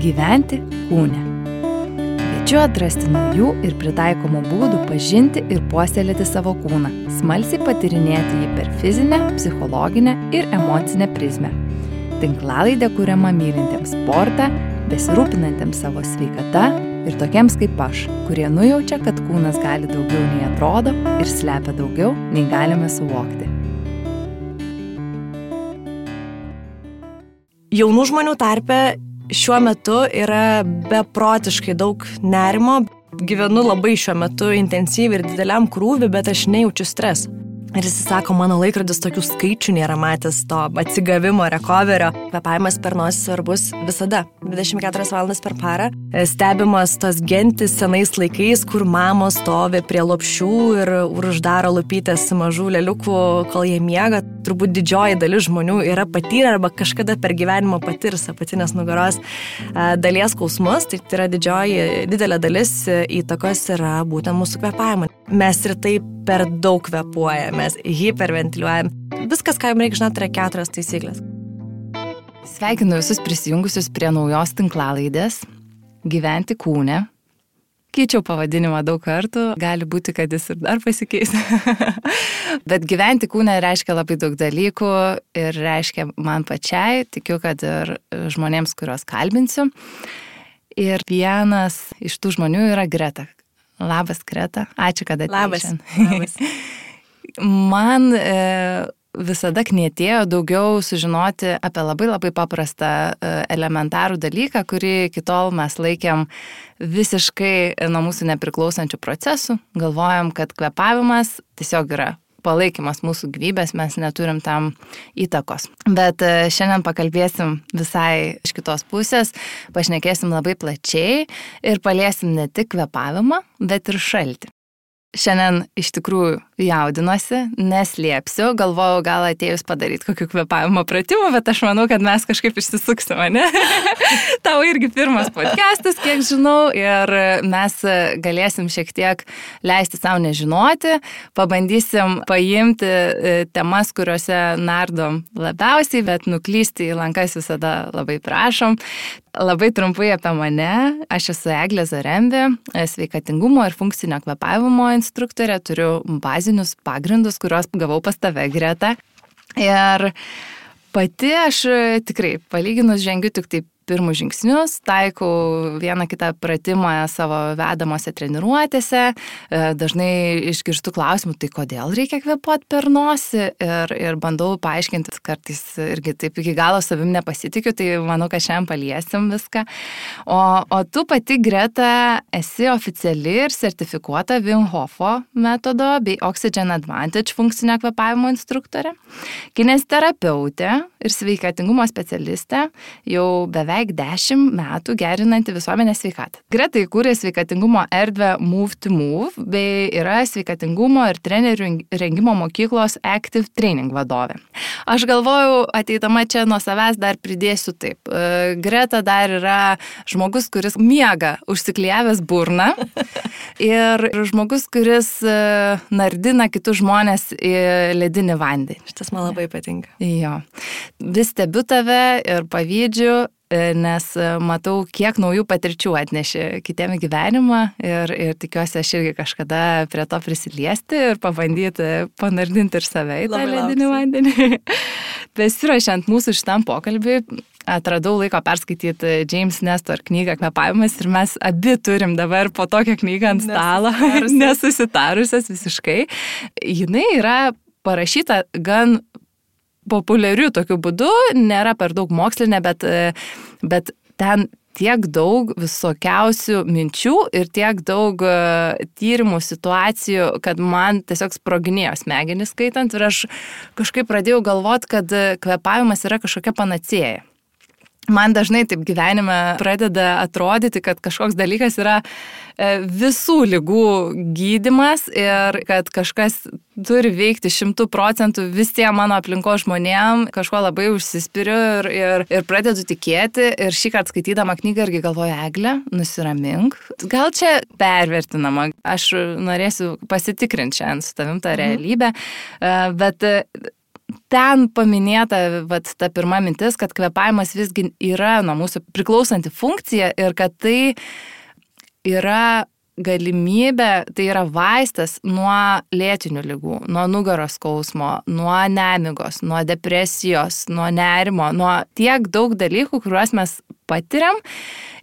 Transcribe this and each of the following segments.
gyventi kūne. Kviečiu atrasti naujų ir pritaikomų būdų pažinti ir puoselėti savo kūną, smalsiai patirinėti jį per fizinę, psichologinę ir emocinę prizmę. Tinklalaidė kuriama mylintiems sportą, besirūpinantiems savo sveikata ir tokiems kaip aš, kurie nujaučia, kad kūnas gali daugiau nei atrodo ir slepia daugiau nei galime suvokti. Jaunų žmonių tarpe šiuo metu yra beprotiškai daug nerimo. Gyvenu labai šiuo metu intensyviai ir dideliam krūviui, bet aš nejaučiu streso. Ir jis sako, mano laikrodis tokių skaičių nėra matęs to atsigavimo, recoverio. Kvepavimas per nosį svarbus visada. 24 valandas per parą. Stebimas tos gentis senais laikais, kur mamos stovi prie lopšių ir uždaro lupytės mažų leliukų, kol jie miega. Turbūt didžioji dalis žmonių yra patyrę arba kažkada per gyvenimą patirs apatinės nugaros dalies skausmus. Tai yra didžioji, didelė dalis įtakos yra būtent mūsų kvepavimo. Mes ir taip per daug kvepuojame mes hiperventiliuojam. Viskas, ką jums reikia žinoti, yra keturios taisyklės. Sveikinu visus prisijungusius prie naujos tinklalaidės Gyventi kūne. Keičiau pavadinimą daug kartų, gali būti, kad jis ir dar pasikeis. Bet gyventi kūne reiškia labai daug dalykų ir reiškia man pačiai, tikiu, kad ir žmonėms, kuriuos kalbinsiu. Ir vienas iš tų žmonių yra Greta. Labas, Greta. Ačiū, kad atvykote. Labas. Man e, visada knietėjo daugiau sužinoti apie labai labai paprastą e, elementarų dalyką, kurį kitol mes laikėm visiškai nuo mūsų nepriklausančių procesų. Galvojam, kad kvepavimas tiesiog yra palaikymas mūsų gyvybės, mes neturim tam įtakos. Bet e, šiandien pakalbėsim visai iš kitos pusės, pašnekėsim labai plačiai ir paliesim ne tik kvepavimą, bet ir šaltį. Šiandien iš tikrųjų jaudinuosi, neslėpsiu, galvojau gal atėjus padaryti kokių kvepavimo pratimų, bet aš manau, kad mes kažkaip išsisuksime, ne? Tau irgi pirmas podcastas, kiek žinau, ir mes galėsim šiek tiek leisti savo nežinoti, pabandysim paimti e, temas, kuriuose nardom labiausiai, bet nuklysti į lankas visada labai prašom. Labai trumpai apie mane. Aš esu Eglė Zarembi, sveikatingumo ir funkcinio kvepavimo instruktorė, turiu bazinius pagrindus, kuriuos gavau pas tave greta. Ir pati aš tikrai, palyginus, žengiu tik taip pirmus žingsnius, taikau vieną kitą pratimą savo vedamose treniruotėse, e, dažnai išgirstu klausimų, tai kodėl reikia kvepuoti per nosį ir, ir bandau paaiškinti, kartais irgi taip iki galo savim nepasitikiu, tai manau, kad šiandien paliesim viską. O, o tu pati greta esi oficiali ir sertifikuota Wim Hofo metodo bei Oxygen Advantage funkcinio kvepavimo instruktorė, kinesterapeutė ir sveikatingumo specialistė jau beveik beveik 10 metų gerinanti visuomenės sveikatą. Greta įkūrė sveikatingumo erdvę Move to Move bei yra sveikatingumo ir trenerių rengimo mokyklos Active Training vadovė. Aš galvojau, ateitama čia nuo savęs dar pridėsiu taip. E, Greta dar yra žmogus, kuris miega užsiklijavęs burną ir žmogus, kuris e, nardina kitus žmonės į ledinį vandenį. Šitas man labai patinka. Jo. Vis stebiu tave ir pavydžiu nes e, matau, kiek naujų patirčių atnešė kitiem gyvenimą ir, ir tikiuosi aš irgi kažkada prie to prisiliesti ir pabandyti panardinti ir save į tą ledinį vandenį. Besiruošiant mūsų šitam pokalbiui, atradau laiko perskaityti James Nestor knygą Kvepavimas ir mes abi turim dabar po tokią knygą ant stalo, nesusitarusias visiškai. Jis yra parašyta gan populiariu tokiu būdu, nėra per daug mokslinė, bet, e, bet ten tiek daug visokiausių minčių ir tiek daug e, tyrimų situacijų, kad man tiesiog sproginėjo smegenys skaitant ir aš kažkaip pradėjau galvoti, kad kvepavimas yra kažkokia panacėja. Man dažnai taip gyvenime pradeda atrodyti, kad kažkoks dalykas yra e, visų lygų gydimas ir kad kažkas turi veikti šimtų procentų visiems mano aplinko žmonėm, kažkuo labai užsispiriu ir, ir, ir pradedu tikėti. Ir šį kartą skaitydama knygą irgi galvoju, Eglė, nusiramink. Gal čia pervertinama, aš norėsiu pasitikrinti šiandien su tavim tą mhm. realybę, mhm. bet ten paminėta vat, ta pirma mintis, kad kvepavimas visgi yra nuo mūsų priklausanti funkcija ir kad tai yra galimybė, tai yra vaistas nuo lėtinių lygų, nuo nugaros skausmo, nuo nemigos, nuo depresijos, nuo nerimo, nuo tiek daug dalykų, kuriuos mes patiriam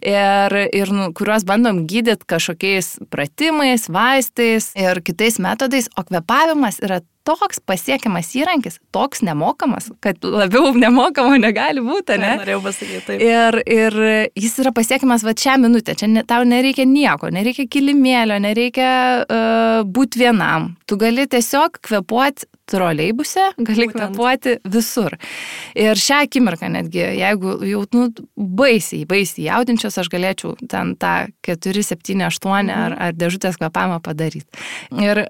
ir, ir nu, kuriuos bandom gydyti kažkokiais pratimais, vaistais ir kitais metodais, o kvepavimas yra toks pasiekiamas įrankis, toks nemokamas, kad labiau nemokamo negali būti, ne? Norėjau pasakyti taip. Ir, ir jis yra pasiekiamas va šią minutę, čia ne, tau nereikia nieko, nereikia kilimėlio, nereikia uh, būti vienam. Tu gali tiesiog kvepuoti troleibuse, gali Būtent. kvepuoti visur. Ir šią akimirką netgi, jeigu jau nu, baisiai, baisiai jaudinčios, aš galėčiau ten tą 4, 7, 8 mhm. ar, ar dėžutės kvepavimą padaryti. Ir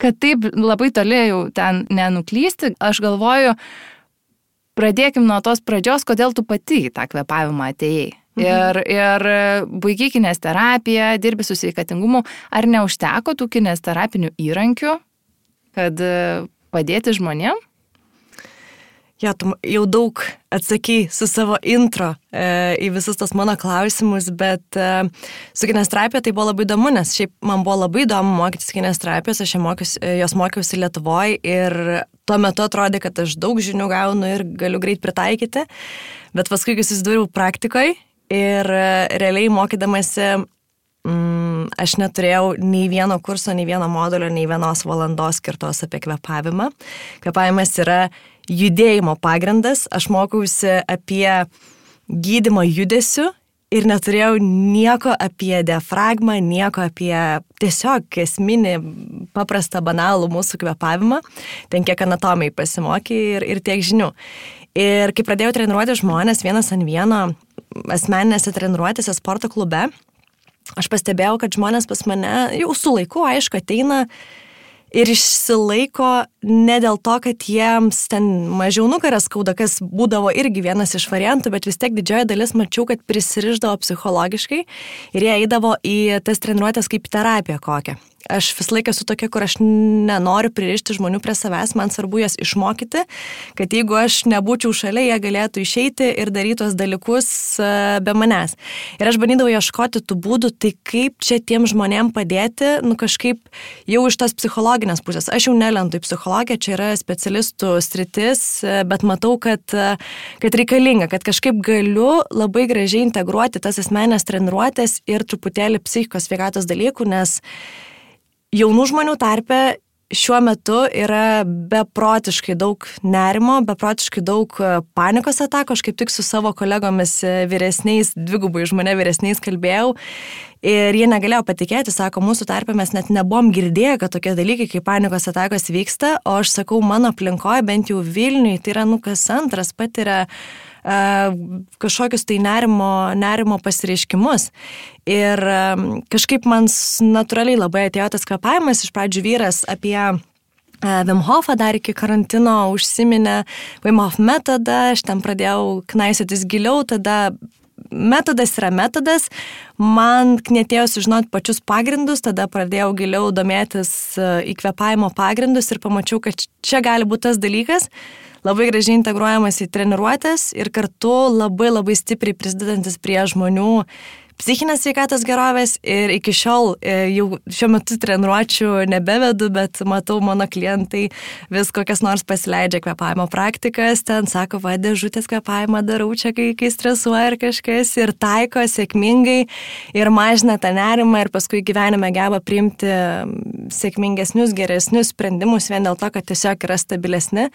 kad taip labai toli jau ten nenuklysti, aš galvoju, pradėkim nuo tos pradžios, kodėl tu pati į tą kvepavimą atėjai. Mhm. Ir, ir baigiai kinesterapiją, dirbi su sveikatingumu, ar neužteko tų kinesterapinių įrankių, kad padėti žmonėm? Ja, tu jau daug atsakai su savo intro e, į visus tos mano klausimus, bet e, su kinesterapija tai buvo labai įdomu, nes šiaip man buvo labai įdomu mokytis kinesterapijos, aš mokiausi, e, jos mokiausi Lietuvoje ir tuo metu atrodė, kad aš daug žinių gaunu ir galiu greit pritaikyti, bet paskui, kai susidūriau praktikoje ir e, realiai mokydamasi mm, aš neturėjau nei vieno kurso, nei vieno modulio, nei vienos valandos skirtos apie kvepavimą. Kvepavimas yra judėjimo pagrindas, aš mokiausi apie gydimą judesiu ir neturėjau nieko apie diafragmą, nieko apie tiesiog esminį, paprastą, banalų mūsų kvepavimą. Ten kiek anatomijai pasimokė ir, ir tiek žinių. Ir kai pradėjau treniruoti žmonės vienas ant vieno asmeninėse treniruotėse sporto klube, aš pastebėjau, kad žmonės pas mane jau su laiku, aišku, ateina ir išsilaiko ne dėl to, kad jiems ten mažiau nugaras skauda, kas būdavo irgi vienas iš variantų, bet vis tiek didžioji dalis mačiau, kad prisiriždavo psichologiškai ir jie eidavo į tas treniruotės kaip terapiją kokią. Aš visą laiką esu tokia, kur aš nenoriu pririšti žmonių prie savęs, man svarbu jas išmokyti, kad jeigu aš nebūčiau šalia, jie galėtų išeiti ir daryti tos dalykus e, be manęs. Ir aš bandydavau ieškoti tų būdų, tai kaip čia tiem žmonėm padėti, nu kažkaip jau iš tos psichologinės pusės. Aš jau nelendu į psichologiją, čia yra specialistų stritis, e, bet matau, kad, e, kad reikalinga, kad kažkaip galiu labai gražiai integruoti tas asmenės treniruotės ir truputėlį psichikos sveikatos dalykų, nes jaunų žmonių tarpe šiuo metu yra beprotiškai daug nerimo, beprotiškai daug e, panikos atako. Aš kaip tik su savo kolegomis e, vyresniais, dvigubai už mane vyresniais kalbėjau. Ir jie negalėjo patikėti, sako, mūsų tarpe mes net nebuvom girdėję, kad tokie dalykai kaip panikos atakos vyksta, o aš sakau, mano aplinkoje, bent jau Vilniui, tai yra nu kas antras patiria kažkokius tai nerimo, nerimo pasireiškimus. Ir kažkaip man natūraliai labai atėjo tas kvepavimas, iš pradžių vyras apie Vim Hofą dar iki karantino užsiminė Vim Hof metodą, aš ten pradėjau knaisiotis giliau, tada metodas yra metodas, man knėtėjo sužinoti pačius pagrindus, tada pradėjau giliau domėtis įkvepavimo pagrindus ir pamačiau, kad čia gali būti tas dalykas, labai gražiai integruojamas į treniruotės ir kartu labai labai stipriai prisidedantis prie žmonių psichinės sveikatos gerovės ir iki šiol e, jau šiuo metu treniruočių nebevedu, bet matau mano klientai vis kokias nors pasileidžia kvepavimo praktikas, ten sako, va, dėžutės kvepavimą darau čia, kai, kai stresuoja ar kažkas ir taiko sėkmingai ir mažina tą nerimą ir paskui gyvenime geba priimti sėkmingesnius, geresnius sprendimus vien dėl to, kad tiesiog yra stabilesni.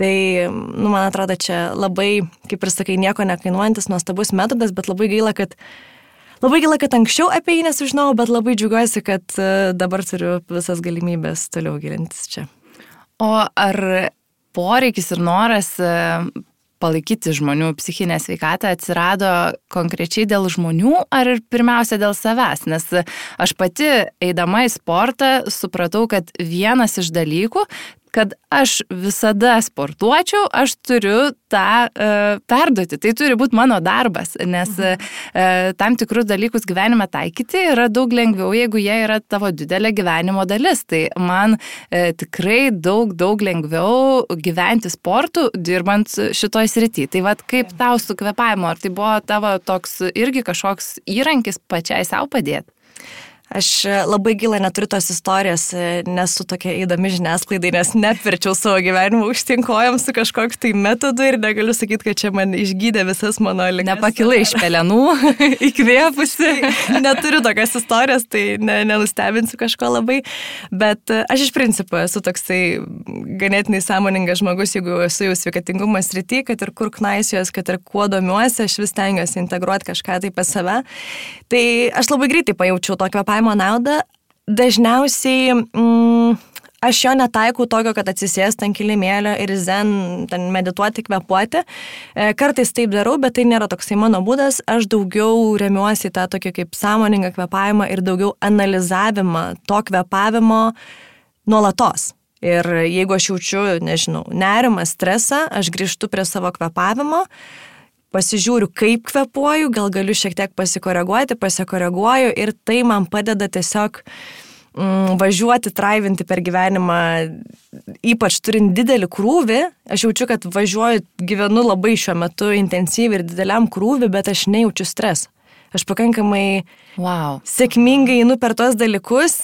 Tai, nu, man atrodo, čia labai, kaip ir sakai, nieko nekainuojantis, nuostabus metodas, bet labai gaila, kad Labai gaila, kad anksčiau apie jį nesužinojau, bet labai džiugiuosi, kad e, dabar turiu visas galimybės toliau gilintis čia. O ar poreikis ir noras e, palaikyti žmonių psichinę sveikatą atsirado konkrečiai dėl žmonių ar pirmiausia dėl savęs? Nes aš pati eidama į sportą supratau, kad vienas iš dalykų kad aš visada sportuočiau, aš turiu tą uh, perduoti. Tai turi būti mano darbas, nes uh, tam tikrus dalykus gyvenime taikyti yra daug lengviau, jeigu jie yra tavo didelė gyvenimo dalis. Tai man uh, tikrai daug, daug lengviau gyventi sportu, dirbant šitoj srity. Tai vad kaip tau su kvepavimu, ar tai buvo tavo toks irgi kažkoks įrankis pačiai savo padėti? Aš e, labai gilą neturiu tos istorijos, e, nesu tokia įdomi žiniasklaidai, nes neapverčiau savo gyvenimo užtinkojam su kažkokiu tai metodu ir negaliu sakyti, kad čia man išgydė visas mano ligas. Nepakilai iš pelenų, įkvėpusi. Neturiu tokios istorijos, tai ne, nenustebinsiu kažko labai, bet e, aš iš principo esu toksai ganėtinai sąmoningas žmogus, jeigu esu jau sveikatingumo srity, kad ir kur knaisijos, kad ir kuo domiuosi, aš vis tengiuosi integruoti kažką tai pas save. Tai aš labai greitai pajaučiau tokio pavyzdį kvėpavimo naudą, dažniausiai mm, aš jo netaikau tokio, kad atsisėsti ant kilimėlio ir zen, ten medituoti, kvepuoti. E, kartais taip darau, bet tai nėra toksai mano būdas. Aš daugiau remiuosi tą tokį kaip sąmoningą kvepavimą ir daugiau analizavimą to kvepavimo nuolatos. Ir jeigu aš jaučiu, nežinau, nerimą, stresą, aš grįžtu prie savo kvepavimo, pasižiūriu, kaip kvepuoju, gal galiu šiek tiek pasikoreguoti, pasikoreguoju ir tai man padeda tiesiog mm, važiuoti, traivinti per gyvenimą, ypač turint didelį krūvį. Aš jaučiu, kad važiuoju, gyvenu labai šiuo metu intensyviai ir dideliam krūvį, bet aš nejaučiu stresą. Aš pakankamai wow. sėkmingai einu per tos dalykus,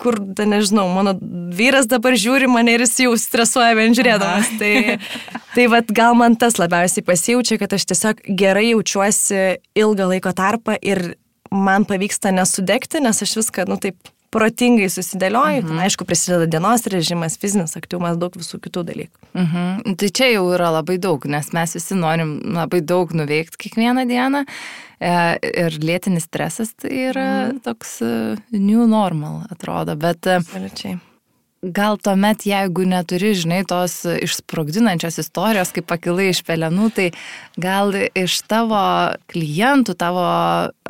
kur, da, nežinau, mano vyras dabar žiūri mane ir jis jau stresuoja vien žiūrėdamas. Aha. Tai, tai vat, gal man tas labiausiai pasijaučia, kad aš tiesiog gerai jaučiuosi ilgą laiko tarpą ir man pavyksta nesudegti, nes aš viską, nu taip, protingai susidėlioju, mhm. aišku, prisideda dienos režimas, fizinis aktyvumas, daug visų kitų dalykų. Mhm. Tai čia jau yra labai daug, nes mes visi norim labai daug nuveikti kiekvieną dieną. E, ir lėtinis stresas tai yra mm. toks e, new normal, atrodo. Bet e, Absoliučiai. gal tuomet, jeigu neturi, žinai, tos išsprogdinančios istorijos, kaip pakilai iš pelenų, tai gal iš tavo klientų, tavo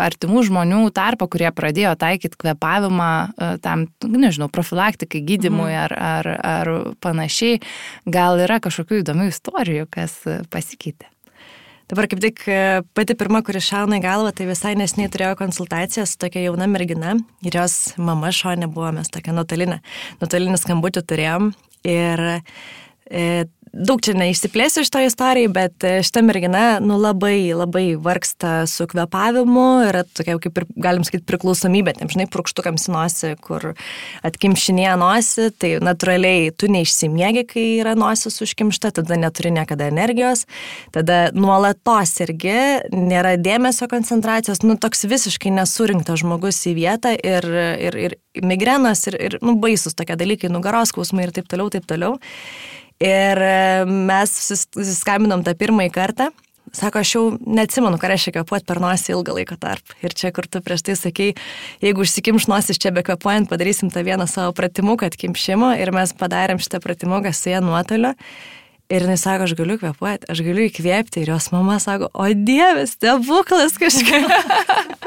artimų žmonių tarpo, kurie pradėjo taikyti kvepavimą tam, nežinau, profilaktikai, gydimui mm. ar, ar, ar panašiai, gal yra kažkokių įdomių istorijų, kas pasikeitė. Dabar kaip tik e, pati pirma, kuri šauna į galvą, tai visai nesiniai turėjau konsultaciją su tokia jauna mergina ir jos mama šonė buvo, mes tokią nuotolinę, nuotolinį skambutį turėjom. Ir e, daug čia neišsiplėsiu iš to istorijai, bet e, šita mergina, nu, labai, labai vargsta su kvepavimu, yra tokia, kaip ir, galim sakyti, priklausomybė, tam žinai, purkštukams į nosį, kur atkimšinėja nosį, tai natūraliai tu neišsimiegi, kai yra nosis užkimšta, tada neturi niekada energijos, tada nuolatos irgi nėra dėmesio koncentracijos, nu, toks visiškai nesurinktas žmogus į vietą ir, ir, ir migrenos ir, ir nu, baisus tokie dalykai, nugaros skausmai ir taip toliau, taip toliau. Ir e, mes susiskambinom tą pirmąjį kartą. Sako, aš jau neatsimenu, ką reiškia kvepuoti per nosį ilgą laiko tarp. Ir čia, kur tu prieš tai sakei, jeigu užsikimš nosis čia be kvepuojant, padarysim tą vieną savo pratimuką atkimšimo ir mes padarėm šitą pratimuką su jie nuotoliu. Ir jis sako, aš galiu kvepuoti, aš galiu įkvėpti. Ir jos mama sako, o dievas, stebuklas kažkaip.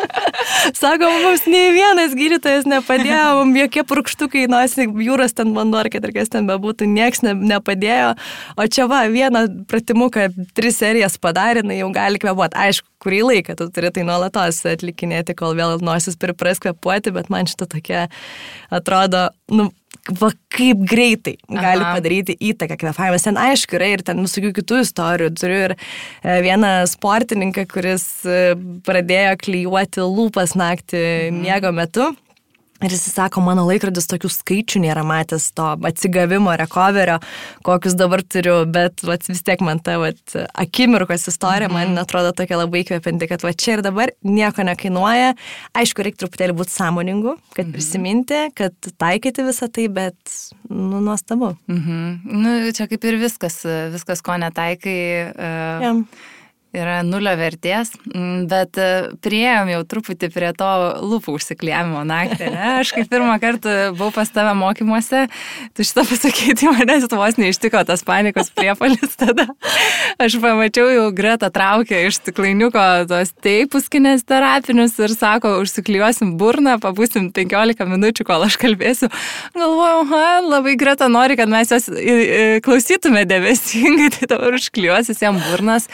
sako, mums nei vienas gydytojas nepadėjo, mums jokie purkštukai, nosį, jūros ten vanduo ar kas ten bebūtų, nieks ne, nepadėjo. O čia va, vieną pratimuką, tris serijas padarė, jau gali kvepuoti. Aišku, kurį laiką tu turi tai nuolatos atlikinėti, kol vėl nosis pripras kvepuoti, bet man šitą tokia atrodo, nu, va kaip greitai gali Aha. padaryti įtaką kvepavimas. Ten aišku yra ir ten visokių kitų istorijų. Turiu ir e, vieną sportininką, kuris e, pradėjo klyjuoti lūpas naktį mhm. miego metu. Ir jis sako, mano laikrodis tokių skaičių nėra matęs to atsigavimo, recoverio, kokius dabar turiu, bet vat, vis tiek man ta vat, akimirkos istorija mm -hmm. man atrodo tokia labai įkvepianti, kad va čia ir dabar nieko nekainuoja. Aišku, reikia truputėlį būti sąmoningu, kad mm -hmm. prisiminti, kad taikyti visą tai, bet, nu, nuostabu. Mm -hmm. nu, čia kaip ir viskas, viskas, ko netaikai. Uh... Yeah yra nulio vertės, mm, bet e, prieėm jau truputį prie to lūpų užsikliavimo naktį. Ne? Aš kaip pirmą kartą buvau pas tave mokymuose, tu šitą pasakyti, tai manęs vos neištiko tas panikos priepalis tada. Aš pamačiau jau Greta traukia iš stiklainiuko tos teipus kinės terapinius ir sako, užsiklijuosim burną, pabūsim 15 minučių, kol aš kalbėsiu. Galvojau, ha, labai Greta nori, kad mes jos klausytume dėmesingai, tai dabar užklijuosis jam burnas.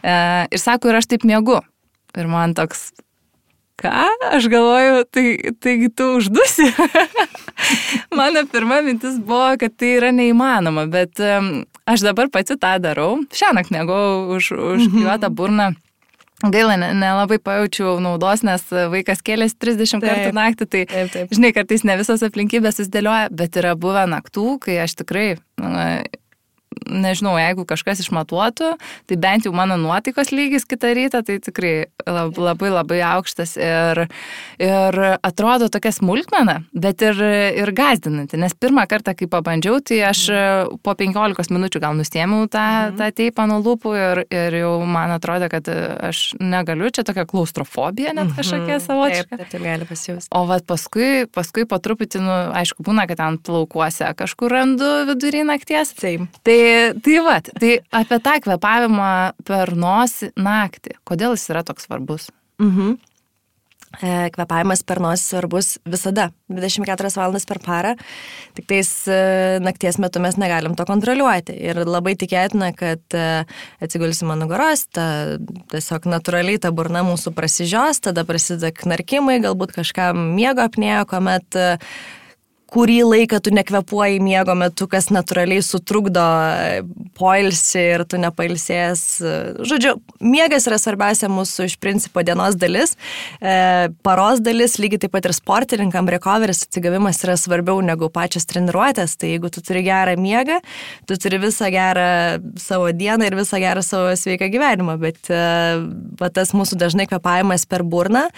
E, ir sako, ir aš taip mėgu. Ir man toks, ką? Aš galvoju, tai, taigi tu uždusi. Mano pirma mintis buvo, kad tai yra neįmanoma, bet aš dabar pati tą darau. Šią naktį mėgau už, užklijuotą mhm. burną. Gaila, nelabai ne pajaučiau naudos, nes vaikas kėlėsi 30 taip, kartų naktį, tai taip, taip. žinai, kartais ne visos aplinkybės susidėlioja, bet yra buvę naktų, kai aš tikrai nežinau, jeigu kažkas išmatuotų, tai bent jau mano nuotaikos lygis kitą rytą, tai tikrai labai labai aukštas ir, ir atrodo tokia smulkmena, bet ir, ir gazdinanti, nes pirmą kartą, kai pabandžiau, tai aš po 15 minučių gal nustėmiau tą, mhm. tą teipą nuo lūpų ir, ir jau man atrodo, kad aš negaliu, čia tokia klaustrofobija net mhm. kažkokia savotiška. Taip, taip gali pasijausti. O vad paskui, paskui po truputį, nu, aišku, būna, kad ten plaukuose kažkur randu vidury nakties. Taip. Tai tai va, tai apie tą kvepavimą per nosį naktį. Kodėl jis yra toks svarbus? Mhm. E, kvepavimas per nosį svarbus visada, 24 valandas per parą, tik tais e, nakties metu mes negalim to kontroliuoti. Ir labai tikėtina, kad e, atsigulsim ant nugaros, ta, tiesiog natūraliai ta burna mūsų prasižios, tada prasideda knarkimai, galbūt kažkam miego apnėjo, kuomet kurį laiką tu nekvepuoji miego metu, kas natūraliai sutrukdo poilsį ir tu nepailsės. Žodžiu, miegas yra svarbiausia mūsų iš principo dienos dalis, e, paros dalis, lygiai taip pat ir sportininkam recoveris atsigavimas yra svarbiau negu pačios treniruotės. Tai jeigu tu turi gerą miegą, tu turi visą gerą savo dieną ir visą gerą savo sveiką gyvenimą, bet e, tas mūsų dažnai kvepavimas per burną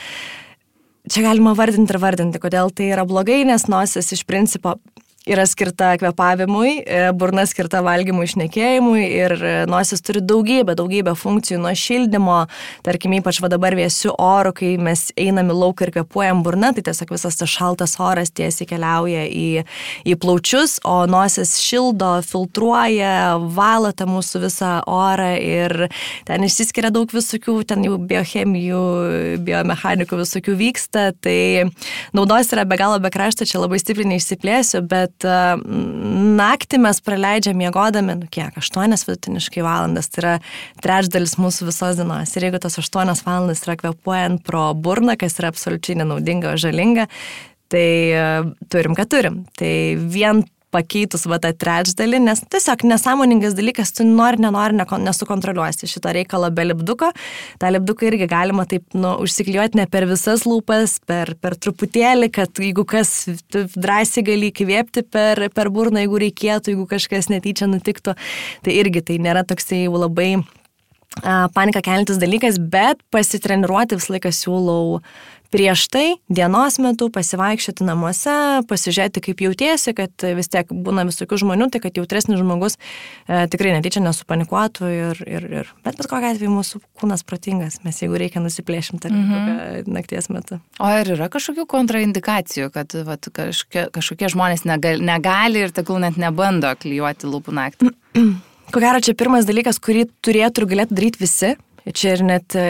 čia galima vardinti ir vardinti, kodėl tai yra blogai, nes nosis iš principo yra skirta kvepavimui, e, burna skirta valgymui, išnekėjimui ir e, nosis turi daugybę, daugybę funkcijų nuo šildymo, tarkim, ypač va dabar vėsiu oru, kai mes einame lauk ir kvepuojam burna, tai tiesiog visas tas šaltas oras tiesiai keliauja į, į plaučius, o nosis šildo, filtruoja, valo tą mūsų visą orą ir ten išsiskiria daug visokių, ten jau biochemijų, biomechanikų visokių vyksta, tai naudos yra be galo be krašto, čia labai stipriai neišsiplėsiu, bet kad naktį mes praleidžiam miegodami, nu kiek, 8 vidutiniškai valandas, tai yra trečdalis mūsų visos dienos. Ir jeigu tas 8 valandas yra kvepuojant pro burną, kas yra absoliučiai nenaudinga, žalinga, tai turim, ką turim. Tai vien pakeitus va tą trečdalį, nes tiesiog nesąmoningas dalykas, tu nori, nenori, ne, nesukontroliuosi šito reikalo be lipduko. Ta lipduką irgi galima taip, nu, užsiklijuoti ne per visas lūpas, per, per truputėlį, kad jeigu kas, drąsiai gali įkvėpti per, per burną, jeigu reikėtų, jeigu kažkas netyčia nutiktų. Tai irgi tai nėra toksai jau labai paniką kelintis dalykas, bet pasitreniruoti visą laiką siūlau prieš tai dienos metu pasivaikščioti namuose, pasižiūrėti, kaip jautiesi, kad vis tiek būna visokių žmonių, tai kad jautresnis žmogus e, tikrai netyčia nesupanikuotų ir, ir, ir bet bet kokia atveju mūsų kūnas protingas, mes jeigu reikia nusiplėšim tarp mm -hmm. nakties metu. O ar yra kažkokių kontraindikacijų, kad vat, kažkokie, kažkokie žmonės negali, negali ir tegul net nebando klyjuoti lūpų naktį? Ko gero, čia pirmas dalykas, kurį turėtų ir galėtų daryti visi. Čia ir net e,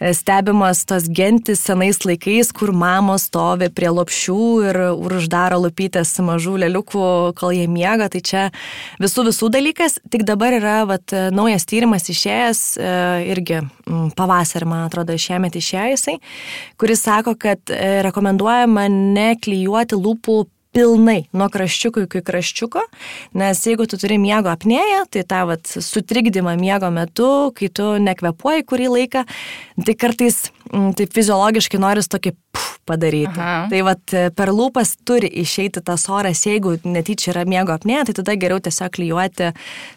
E, stebimas tos gentis senais laikais, kur mamos stovi prie lopšių ir uždaro lupytės mažų leliukų, kol jie miega. Tai čia visų visų dalykas. Tik dabar yra vat, naujas tyrimas išėjęs, e, irgi pavasarį, man atrodo, šiemet išėjo jisai, kuris sako, kad rekomenduojama neklyjuoti lūpų pilnai nuo kraščiuko iki kraščiuko, nes jeigu tu turi miego apnėją, tai tą vat, sutrikdymą miego metu, kai tu nekvepuoji kurį laiką, tai kartais mm, tai fiziologiškai noris tokį puf, padaryti. Aha. Tai vat per lūpas turi išeiti tas oras, jeigu netyčia yra miego apnė, tai tada geriau tiesiog klyjuoti,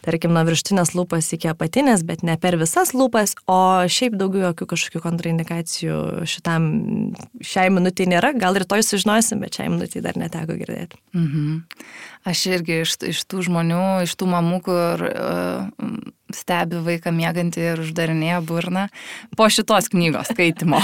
tarkim, nuo viršutinės lūpas iki apatinės, bet ne per visas lūpas, o šiaip daugiau jokių kažkokių kontraindikacijų šitam, šiai minutiai nėra, gal rytoj sužinosim, bet šiai minutiai dar neteko girdėti. Mhm. Aš irgi iš, iš tų žmonių, iš tų mamų, kur uh, stebi vaiką mėgantį ir uždarinėja burną po šitos knygos skaitimo.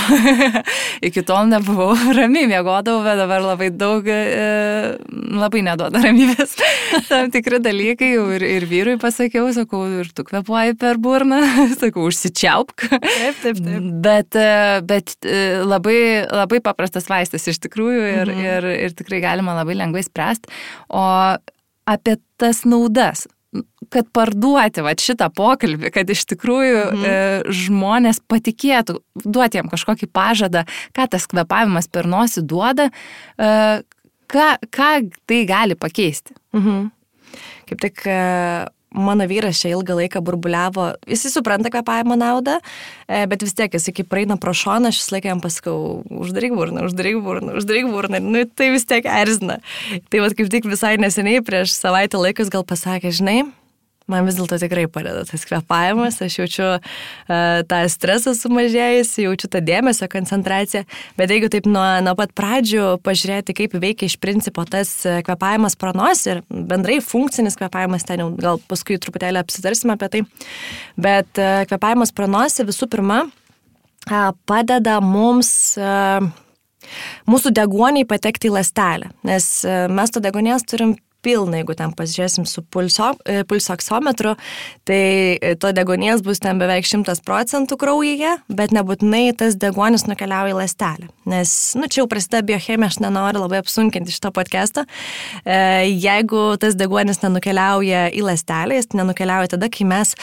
Iki tol nebuvau ramiai mėgodavau, bet dabar labai daug, e, labai neduoda ramybės. Tam tikri dalykai ir, ir vyrui pasakiau, sakau, ir tu kvepuoji per burną, sakau, užsičiaupk. Taip, taip, taip. Bet, e, bet e, labai, labai paprastas vaistas iš tikrųjų ir, mhm. ir, ir tikrai galima labai lengvai spręsti. O apie tas naudas kad parduoti va, šitą pokalbį, kad iš tikrųjų mhm. e, žmonės patikėtų, duoti jam kažkokį pažadą, ką tas kvepavimas per nosį duoda, e, ką, ką tai gali pakeisti. Mhm. Kaip tik e, mano vyras čia ilgą laiką burbuliavo, jis supranta kvepavimo naudą, e, bet vis tiek jis iki praeina pro šoną, aš vis laiką jam pasakau, uždaryk burną, uždaryk burną, uždaryk burną, nu tai vis tiek erzina. Tai vad kaip tik visai neseniai prieš savaitę laikas gal pasakė, žinai, Man vis dėlto tikrai padeda tas kvepavimas, aš jaučiu uh, tą stresą sumažėjusi, jaučiu tą dėmesio koncentraciją, bet jeigu taip nuo, nuo pat pradžių pažiūrėti, kaip veikia iš principo tas kvepavimas pranos ir bendrai funkcinis kvepavimas, ten jau gal paskui truputėlį apsitarsime apie tai, bet uh, kvepavimas pranos visų pirma uh, padeda mums uh, mūsų deguoniai patekti į lastelę, nes mes to degonės turim pilna, jeigu ten pasižiūrėsim su pulso, e, pulsoksometru, tai e, to degonės bus ten beveik 100 procentų kraujyje, bet nebūtinai tas degonis nukeliauja į lastelę. Nes, nu, čia jau prasideda biochemija, aš nenoriu labai apsunkinti šito podcast'o. E, jeigu tas degonis nenukeliauja į lastelę, jis nenukeliauja tada, kai mes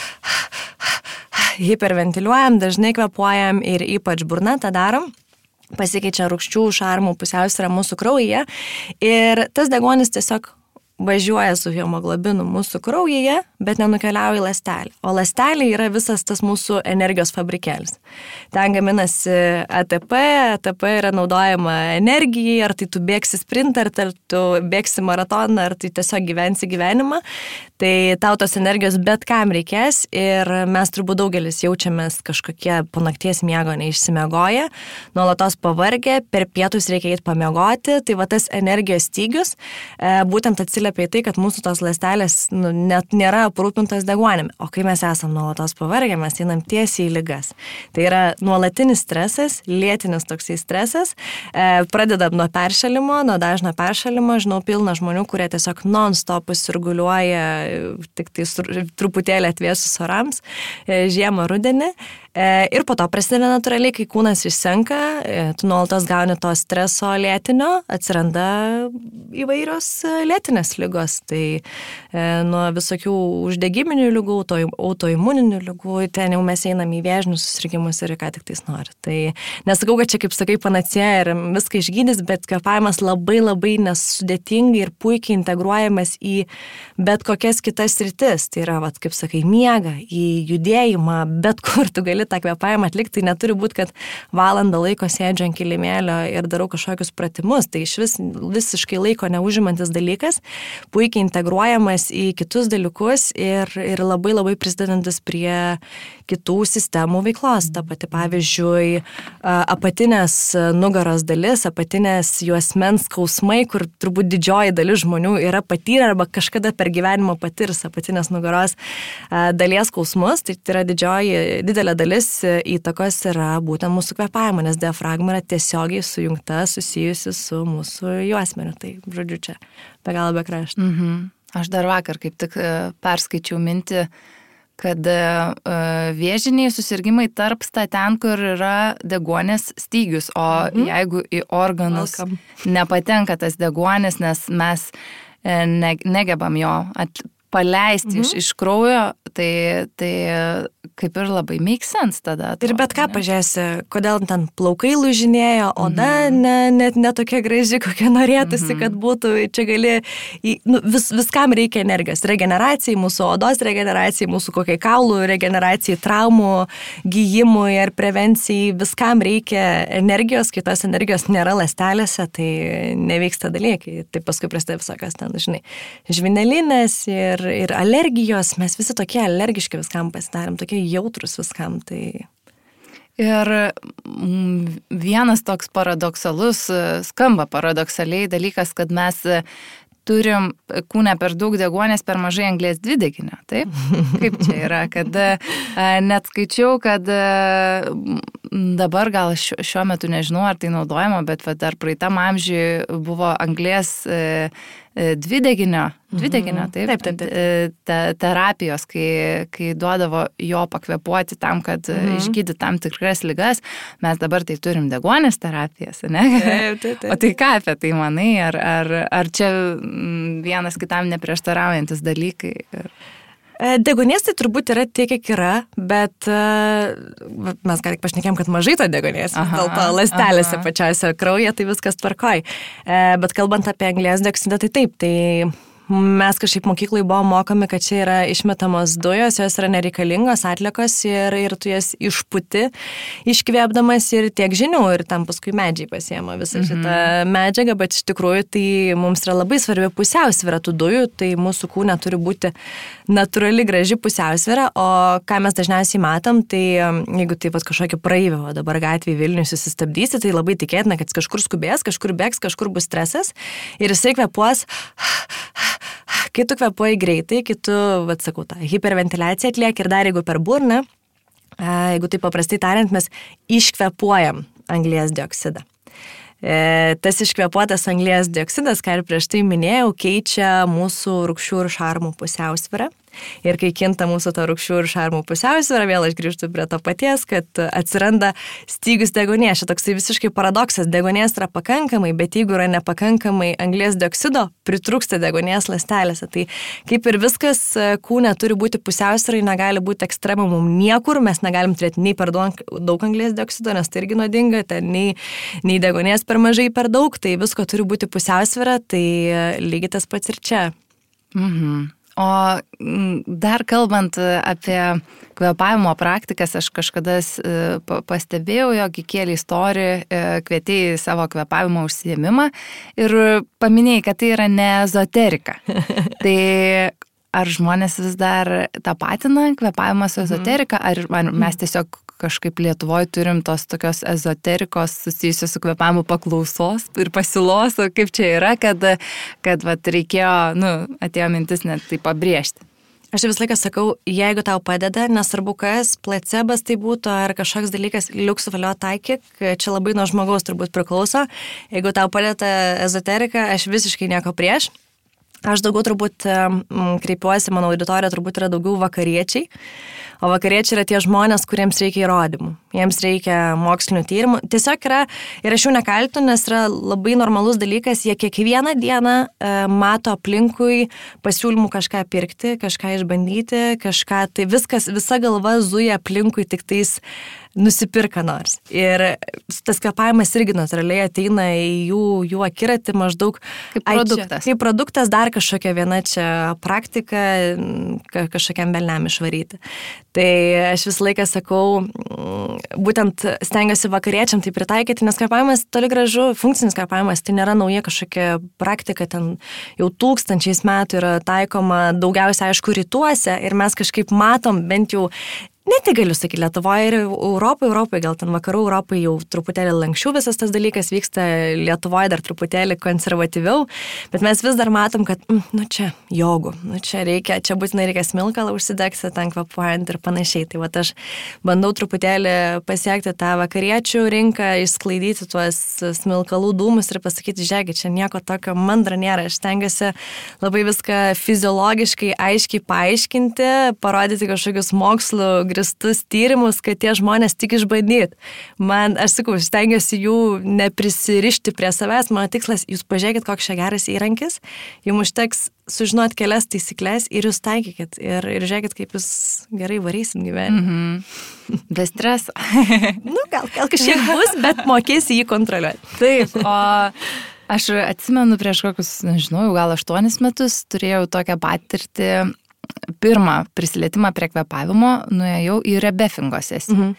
hiperventiliuojam, dažnai kvepuojam ir ypač burna tą darom pasikeičia rūkščių, šarmų pusiausvyrą mūsų kraujyje ir tas degonis tiesiog važiuoja su hemoglobinu mūsų kraujyje, bet nenukeliauja į lastelį. O lastelė yra visas tas mūsų energijos fabrikėlis. Ten gaminasi ATP, ATP yra naudojama energijai, ar tai tu bėgsi sprintą, ar tu bėgsi maratoną, ar tai tiesiog gyvensi gyvenimą. Tai tau tos energijos bet kam reikės ir mes turbūt daugelis jaučiamės kažkokie po nakties miego neišsimiegoję, nuolatos pavargę, per pietus reikia eiti pamiegoti, tai va tas energijos stygius e, būtent atsiliepia atsiliepia į tai, kad mūsų tos ląstelės nu, net nėra aprūpintos deguonimi. O kai mes esame nuolatos pavargę, mes einam tiesiai į lygas. Tai yra nuolatinis stresas, lėtinis toksai stresas. E, pradedam nuo peršalimo, nuo dažno peršalimo. Žinau pilna žmonių, kurie tiesiog non-stopus sirguliuoja tik tai truputėlį atvėsus orams e, žiemą, rudenį. E, ir po to prasideda natūraliai, kai kūnas išsenka, e, tu nuolatos gauni to streso lėtinio, atsiranda įvairios e, lėtinės lygos. Tai nuo visokių uždegiminių lygų, auto, autoimuninių lygų, ten jau mes einam į vėžinius susirgymus ir ką tik tais nori. Tai nesakau, kad čia kaip sakai panacėja ir viską išgydys, bet kvepavimas labai labai nesudėtingai ir puikiai integruojamas į bet kokias kitas rytis. Tai yra, vat, kaip sakai, miega, į judėjimą, bet kur tu gali gali tą kvepavimą atlikti, tai neturi būti, kad valandą laiko sėdžiu ant kilimėlio ir darau kažkokius pratimus. Tai iš vis visiškai laiko neužimantis dalykas, puikiai integruojamas į kitus dalykus ir, ir labai labai prisidedantis prie kitų sistemų veiklos. Ta pati, pavyzdžiui, apatinės nugaros dalis, apatinės juosmens skausmai, kur turbūt didžioji dalis žmonių yra patyrę arba kažkada per gyvenimą patirs apatinės nugaros dalies skausmus. Tai yra didžioji, didelė dalis įtakos yra būtent mūsų kvepavimo, nes diafragma yra tiesiogiai sujungta, susijusi su mūsų juosmeniu. Tai, žodžiu, čia be galo be krašto. Mhm. Aš dar vakar kaip tik e, perskaičiau mintį, kad e, vėžiniai susirgymai tarpsta ten, kur yra degonės stygius, o mhm. jeigu į organus Welcome. nepatenka tas degonės, nes mes e, ne, negebam jo paleisti mhm. iš, iš kraujo, tai, tai kaip ir labai make sense tada. Atrodo, ir bet ką pažiūrėsi, kodėl ten plaukai lūžinėjo, oda -hmm. ne, net ne tokia graži, kokia norėtųsi, -hmm. kad būtų. Čia gali, nu, vis, viskam reikia energijos. Regeneracijai, mūsų odos regeneracijai, mūsų kokiai kaulų regeneracijai, traumų gyjimui ar prevencijai, viskam reikia energijos, kitos energijos nėra lastelėse, tai nevyksta dalykai. Tai paskui prasideda visokios ten, žinai, žvinelinės ir, ir alergijos, mes visi tokie alergiški viskam pasidarėm, tokie jautrus viskam. Tai... Ir mm, vienas toks paradoksalus, skamba paradoksaliai dalykas, kad mes turim kūne per daug degonės, per mažai anglės dvideginio. Taip? Kaip čia yra, kad net skaičiau, kad dabar gal šiuo metu nežinau, ar tai naudojama, bet dar praeitam amžiui buvo anglės e, dvideginio, dvideginio, taip, taip, taip, taip. Te, terapijos, kai, kai duodavo jo pakvepuoti tam, kad mhm. išgydyti tam tikras lygas, mes dabar tai turim degonės terapijas, ne? Taip, taip, taip. O tai ką apie tai manai, ar, ar, ar čia vienas kitam neprieštaraujantis dalykai. Ir... E, degonės tai turbūt yra tiek, kiek yra, bet uh, mes ką tik pašnekėm, kad mažai to degonės, dėl to lastelėse pačiose kraujyje tai viskas tvarkoj. Uh, bet kalbant apie anglės dioksidą, tai taip, tai mes kažkaip mokyklai buvo mokomi, kad čia yra išmetamos dujos, jos yra nereikalingos atlikos ir, ir tu jas išputi, iškvėpdamas ir tiek žinių, ir tam paskui medžiai pasiema visą mhm. šitą medžiagą, bet iš tikrųjų tai mums yra labai svarbi pusiausvėra tų dujų, tai mūsų kūne turi būti natūrali graži pusiausvėra, o ką mes dažniausiai matom, tai um, jeigu taip pat kažkokį praeivį, o dabar gatvėje Vilnius susistabdysi, tai labai tikėtina, kad jis kažkur skubės, kažkur bėgs, kažkur bus stresas ir jisai kvepuos kai tu kvepuoji greitai, kai tu, vad sakau, tą hiperventiliaciją atlieki ir dar jeigu per burną, jeigu tai paprastai tariant, mes iškvepuojam anglijas dioksidą. E, tas iškvepuotas anglijas dioksidas, ką ir prieš tai minėjau, keičia mūsų rūkščių ir šarmų pusiausvyrą. Ir kai kinta mūsų ta rūkščių ir šarmų pusiausvėra, vėl aš grįžtu prie to paties, kad atsiranda stygius degonės. Čia toksai visiškai paradoksas. Degonės yra pakankamai, bet jeigu yra nepakankamai anglės dioksido, pritrūksta degonės lastelėse. Tai kaip ir viskas kūne turi būti pusiausvėrai, negali būti ekstremumum niekur, mes negalim turėti nei per daug anglės dioksido, nes tai irgi nuodinga, ten nei, nei degonės per mažai per daug, tai visko turi būti pusiausvėra, tai lygiai tas pats ir čia. Mhm. O dar kalbant apie kvepavimo praktikas, aš kažkada e, pastebėjau, jog įkėlė istoriją, kvietėjai savo kvepavimo užsiemimą ir paminėjai, kad tai yra ne ezoterika. tai ar žmonės vis dar tapatina kvepavimą su mhm. ezoterika, ar mes tiesiog kažkaip Lietuvoje turim tos tokios ezoterikos susijusios su kvepavimu paklausos ir pasiūlos, kaip čia yra, kad, kad vat, reikėjo, nu, atėjo mintis net tai pabrėžti. Aš visą laiką sakau, jeigu tau padeda, nesvarbu kas, placebas tai būtų ar kažkoks dalykas, liuksų valio taikyk, čia labai nuo žmogaus turbūt priklauso. Jeigu tau padeda ezoterika, aš visiškai nieko prieš. Aš daugiau turbūt kreipiuosi, mano auditorija turbūt yra daugiau vakariečiai. O vakariečiai yra tie žmonės, kuriems reikia įrodymų, jiems reikia mokslinių tyrimų. Tiesiog yra, ir aš jų nekaltinu, nes yra labai normalus dalykas, jie kiekvieną dieną e, mato aplinkui pasiūlymų kažką pirkti, kažką išbandyti, kažką, tai viskas, visa galva zuja aplinkui tik tais nusipirka nors. Ir tas kvepavimas irgi natūraliai ateina į jų, jų akiratį maždaug kaip produktas. Ai, kaip produktas dar kažkokia viena čia praktika kažkokiam velniam išvaryti. Tai aš visą laiką sakau, būtent stengiuosi vakariečiam tai pritaikyti, nes kvepavimas toli gražu, funkcinis kvepavimas tai nėra nauja kažkokia praktika, ten jau tūkstančiais metų yra taikoma daugiausia aišku rytuose ir mes kažkaip matom bent jau Ne tik galiu sakyti, Lietuvoje ir Europoje, Europoje, gal ten vakarų Europoje jau truputėlį lankščiau visas tas dalykas vyksta, Lietuvoje dar truputėlį konservatyviau, bet mes vis dar matom, kad, mm, nu čia, jogų, nu čia reikia, čia būtinai reikia smilkalą užsidegti, ten kvapuojant ir panašiai. Tai va aš bandau truputėlį pasiekti tą vakariečių rinką, išsklaidyti tuos smilkalų dūmus ir pasakyti, žiūrėkit, čia nieko tokio mandra nėra, aš stengiuosi labai viską fiziologiškai aiškiai paaiškinti, parodyti kažkokius mokslų pagristus tyrimus, kad tie žmonės tik išbandyt. Man, aš sakau, stengiuosi jų neprisirišti prie savęs, mano tikslas, jūs pažiūrėkit, koks čia geras įrankis, jums užteks sužinoti kelias taisyklės ir jūs taikykit ir, ir žiūrėkit, kaip jūs gerai varysit gyvenimą. Mm -hmm. Be streso. nu, gal, gal kažkiek bus, bet mokėsi jį kontroliuoti. Taip, o aš atsimenu prieš kokius, nežinau, gal aštuonis metus turėjau tokią patirtį pirmą prisilietimą prie kvepavimo nuėjau į rebefingo sesiją. Mhm.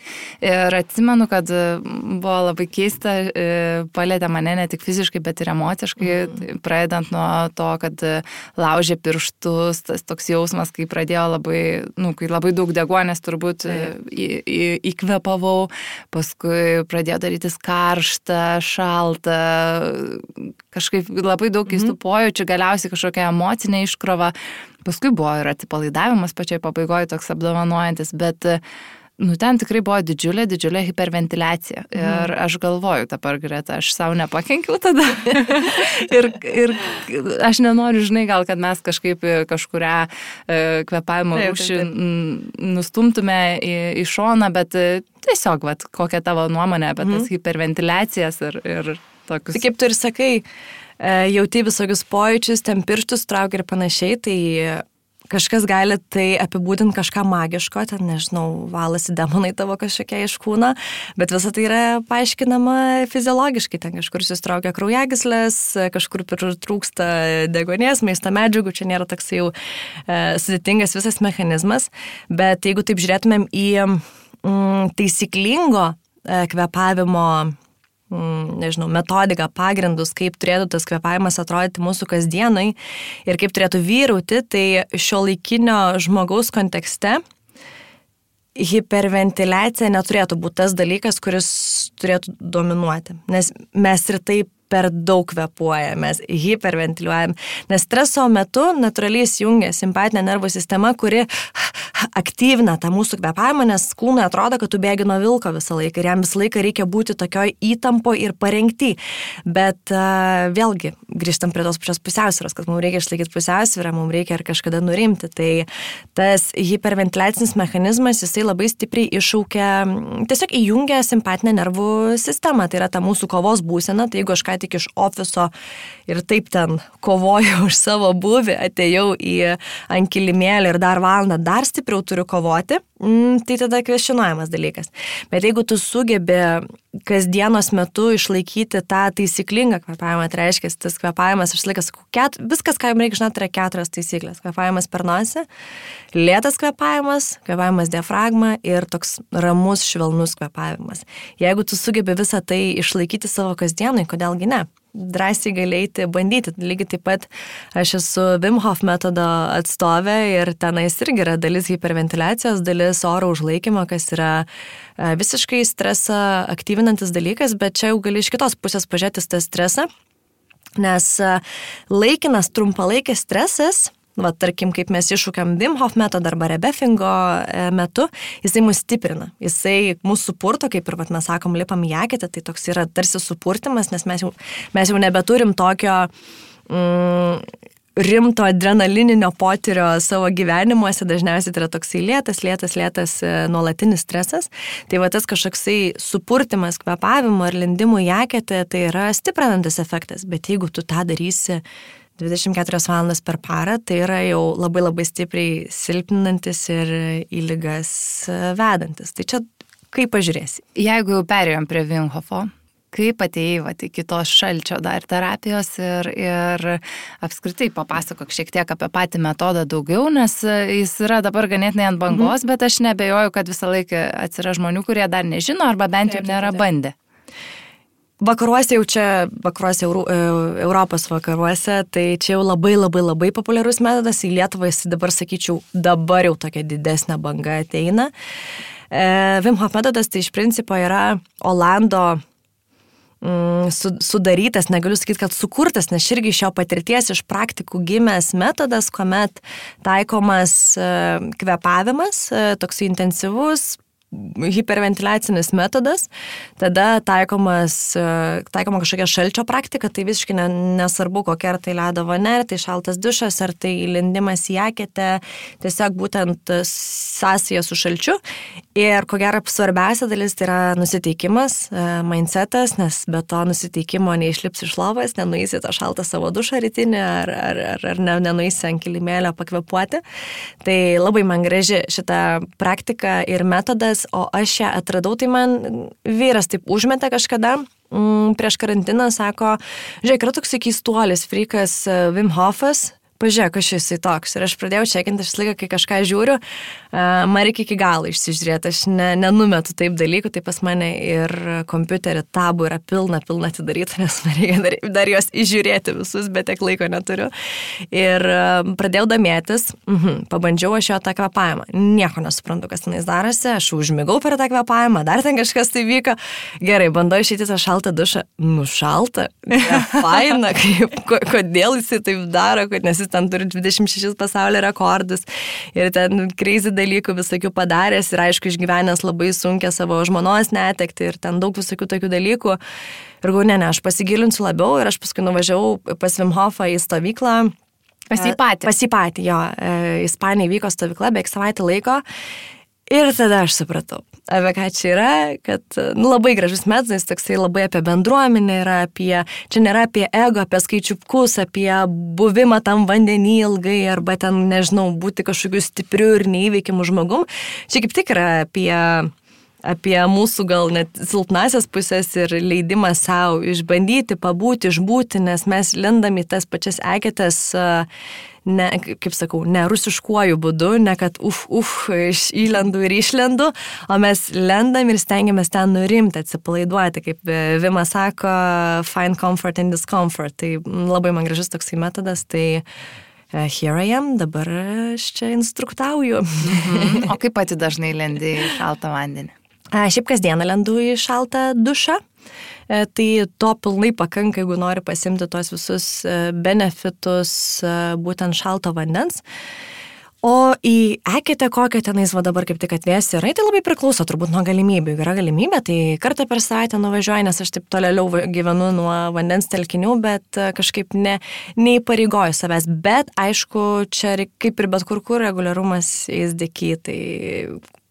Ir atsimenu, kad buvo labai keista, e, palėtė mane ne tik fiziškai, bet ir emociškai, mhm. pradedant nuo to, kad laužė pirštus, tas toks jausmas, kai pradėjo labai, nu, kai labai daug degonės turbūt į, į, įkvepavau, paskui pradėjo darytis karštą, šaltą, kažkaip labai daug keistų mhm. pojūčių, galiausiai kažkokia emocinė iškrova. Paskui buvo ir atipalaidavimas pačioj pabaigoje toks apdovanojantis, bet Nu, ten tikrai buvo didžiulė, didžiulė hiperventiliacija. Mhm. Ir aš galvoju dabar, Greta, aš savo nepakenkiau tada. ir, ir aš nenoriu, žinai, gal, kad mes kažkaip kažkuria e, kvepavimo rūšį nustumtume į, į šoną, bet e, tiesiog, vat, kokia tavo nuomonė apie tas mhm. hiperventiliacijas ir, ir tokius. Tai kaip tu ir sakai, e, jauti visokius pojūčius, ten pirštus traukia ir panašiai, tai kažkas gali tai apibūdinti kažką magiško, ten nežinau, valasi demonai tavo kažkokia iš kūno, bet visa tai yra paaiškinama fiziologiškai, ten kažkur susitraukia kraujagislės, kažkur trūksta degonės, maisto medžiagų, čia nėra toks jau e, sudėtingas visas mechanizmas, bet jeigu taip žiūrėtumėm į mm, taisyklingo e, kvepavimo nežinau, metodiką, pagrindus, kaip turėtų tas kvepavimas atrodyti mūsų kasdienai ir kaip turėtų vyrauti, tai šio laikinio žmogaus kontekste hiperventiliacija neturėtų būti tas dalykas, kuris turėtų dominuoti. Nes mes ir taip per daug kvepuojam, mes hiperventiliuojam, nes streso metu natūraliai įsijungia simpatinė nervų sistema, kuri aktyvina tą mūsų kvepavimą, nes kūnui atrodo, kad tu bėgi nuo vilko visą laiką ir jam visą laiką reikia būti tokioj įtampo ir parengti. Bet uh, vėlgi, grįžtam prie tos pačios pusiausvėros, kad mums reikia išlaikyti pusiausvyrą, mums reikia ir kažkada nurimti. Tai tas hiperventiliacinis mechanizmas, jisai labai stipriai iššaukia, tiesiog įjungia simpatinę nervų sistemą. Tai yra ta mūsų kovos būsena. Tai jeigu aš ką tik iš ofiso ir taip ten kovoju už savo buvį, atėjau į ankilimėlį ir dar valandą dar stipriau turiu kovoti, mm, tai tada kvestionuojamas dalykas. Bet jeigu tu sugebi kasdienos metu išlaikyti tą taisyklingą kvepavimą, tai reiškia, tas kvepavimas, aš laikas, ket, viskas, ką jums reikia žinoti, yra keturios taisyklės. Kvepavimas per nosį, lėtas kvepavimas, kvepavimas diafragma ir toks ramus, švelnus kvepavimas. Jeigu tu sugebi visą tai išlaikyti savo kasdienai, kodėlgi ne? Drąsiai galėti bandyti. Lygiai taip pat aš esu Wim Hof metodo atstovė ir tenais irgi yra dalis hiperventiliacijos, dalis oro užlaikymo, kas yra e, visiškai stresą aktyvinantis dalykas, bet čia jau gali iš kitos pusės pažiūrėti tą stresą, nes e, laikinas trumpalaikis stresas va, tarkim, kaip mes iššūkiam Wim Hof metodą arba rebefingo e, metu, jisai mus stiprina, jisai mūsų supurto, kaip ir va, mes sakom, lipam į akitę, tai toks yra tarsi supurtimas, nes mes jau, mes jau nebeturim tokio mm, rimto adrenalininio potyrio savo gyvenimuose, dažniausiai tai yra toksai lėtas, lėtas, lėtas e, nuolatinis stresas. Tai va tas kažkoksai supurtimas kvepavimo ar lindimų į aketę, tai yra stiprinantis efektas, bet jeigu tu tą darysi 24 valandas per parą, tai yra jau labai labai stipriai silpninantis ir į lygas vedantis. Tai čia kaip pažiūrėsi. Jeigu jau perėjom prie Vinhofo, kaip atėjai vat, iki tos šalčio dar terapijos ir, ir apskritai papasakok šiek tiek apie patį metodą daugiau, nes jis yra dabar ganėtinai ant bangos, mhm. bet aš nebejoju, kad visą laiką atsiras žmonių, kurie dar nežino arba bent jau nėra bandę. Vakaruose jau čia, vakaruose, Euro, e, Europos vakaruose, tai čia jau labai labai labai populiarus metodas, į Lietuvą jis dabar, sakyčiau, dabar jau tokia didesnė banga ateina. E, Vim Hof metodas tai iš principo yra Olando mm, sudarytas, negaliu sakyti, kad sukurtas, nes irgi iš jo patirties, iš praktikų gimęs metodas, kuomet taikomas e, kvepavimas, toks intensyvus, hiperventiliacinis metodas, tada taikomas, e, taikoma kažkokia šalčio praktika, tai visiškai ne, nesvarbu, kokia ar tai ledo vonia, ar tai šaltas dušas, ar tai lindimas į akėtę, tiesiog būtent sąsaja su šalčiu. Ir ko gero svarbiausia dalis tai yra nusiteikimas, e, mindsetas, nes be to nusiteikimo neišlips iš lovas, nenuėsi tą šaltą savo dušą rytinį, ar, ar, ar, ar ne, nenuėsi ant kilimėlio pakvepuoti. Tai labai man graži šita praktika ir metodas dalykas, o aš ją atradau, tai man vyras taip užmetė kažkada. Mm, prieš karantiną sako, žiūrėk, yra toks keistuolis, frikas Wim Hofas, pažiūrėk, aš jisai toks. Ir aš pradėjau čekinti, aš laiką, kai kažką žiūriu, man reikia iki galo išsižiūrėti, aš ne, nenumetu taip dalykų, tai pas mane ir kompiuterį tabų yra pilna, pilna atidaryta, nes man reikia dar, dar juos išžiūrėti visus, bet tiek laiko neturiu. Ir pradėjau domėtis, mhm, pabandžiau aš jo tą kvepavimą. Nieko nesuprantu, kas tenais darosi, aš užmigau per tą kvepavimą, dar ten kažkas tai vyko. Gerai, bandau išėti tą šaltą dušą. Nušalta, faina, kaip, kodėl jisai taip daro, nes jis ten turi 26 pasaulio rekordus ir ten kreizį dalykų visokių padaręs ir aišku išgyvenęs labai sunkia savo žmonos netekti ir ten daug visokių tokių dalykų. Ir galvoju, ne, ne, aš pasigilinsiu labiau ir aš paskui nuvažiavau pas Vimhofą į stovyklą. Pas jį patį. Pas jį patį, jo. E, Ispanija vyko stovykla, beveik savaitę laiko. Ir tada aš supratau, apie ką čia yra, kad nu, labai gražus metas, toksai labai apie bendruomenę yra, apie, čia nėra apie ego, apie skaičiukus, apie buvimą tam vandenį ilgai, arba ten, nežinau, būti kažkokiu stipriu ir neįveikimu žmogum. Čia kaip tik yra apie apie mūsų gal net silpnasias pusės ir leidimą savo išbandyti, pabūti, išbūti, nes mes lendam į tas pačias eketės, ne, kaip sakau, ne rusiškuoju būdu, ne kad uf, uf, įlendu ir išlendu, o mes lendam ir stengiamės ten nurimti, atsipalaiduoti, kaip Vimas sako, find comfort in discomfort. Tai labai man gražus toksai metodas. Tai here I am, dabar aš čia instruktauju. Mhm. O kaip pati dažnai lendi į šaltą vandenį? Šiaip kasdieną lendu į šaltą dušą. E, tai to pilnai pakanka, jeigu nori pasimti tos visus e, benefitus e, būtent šalto vandens. O į eketę kokią tenais va dabar kaip tik atvėsi yra, tai labai priklauso turbūt nuo galimybių. Jeigu yra galimybė, tai kartą per savaitę nuvažiuoju, nes aš taip tolėliau gyvenu nuo vandens telkinių, bet kažkaip ne, neįpareigoju savęs. Bet aišku, čia kaip ir bet kur kur reguliarumas įsdėky, tai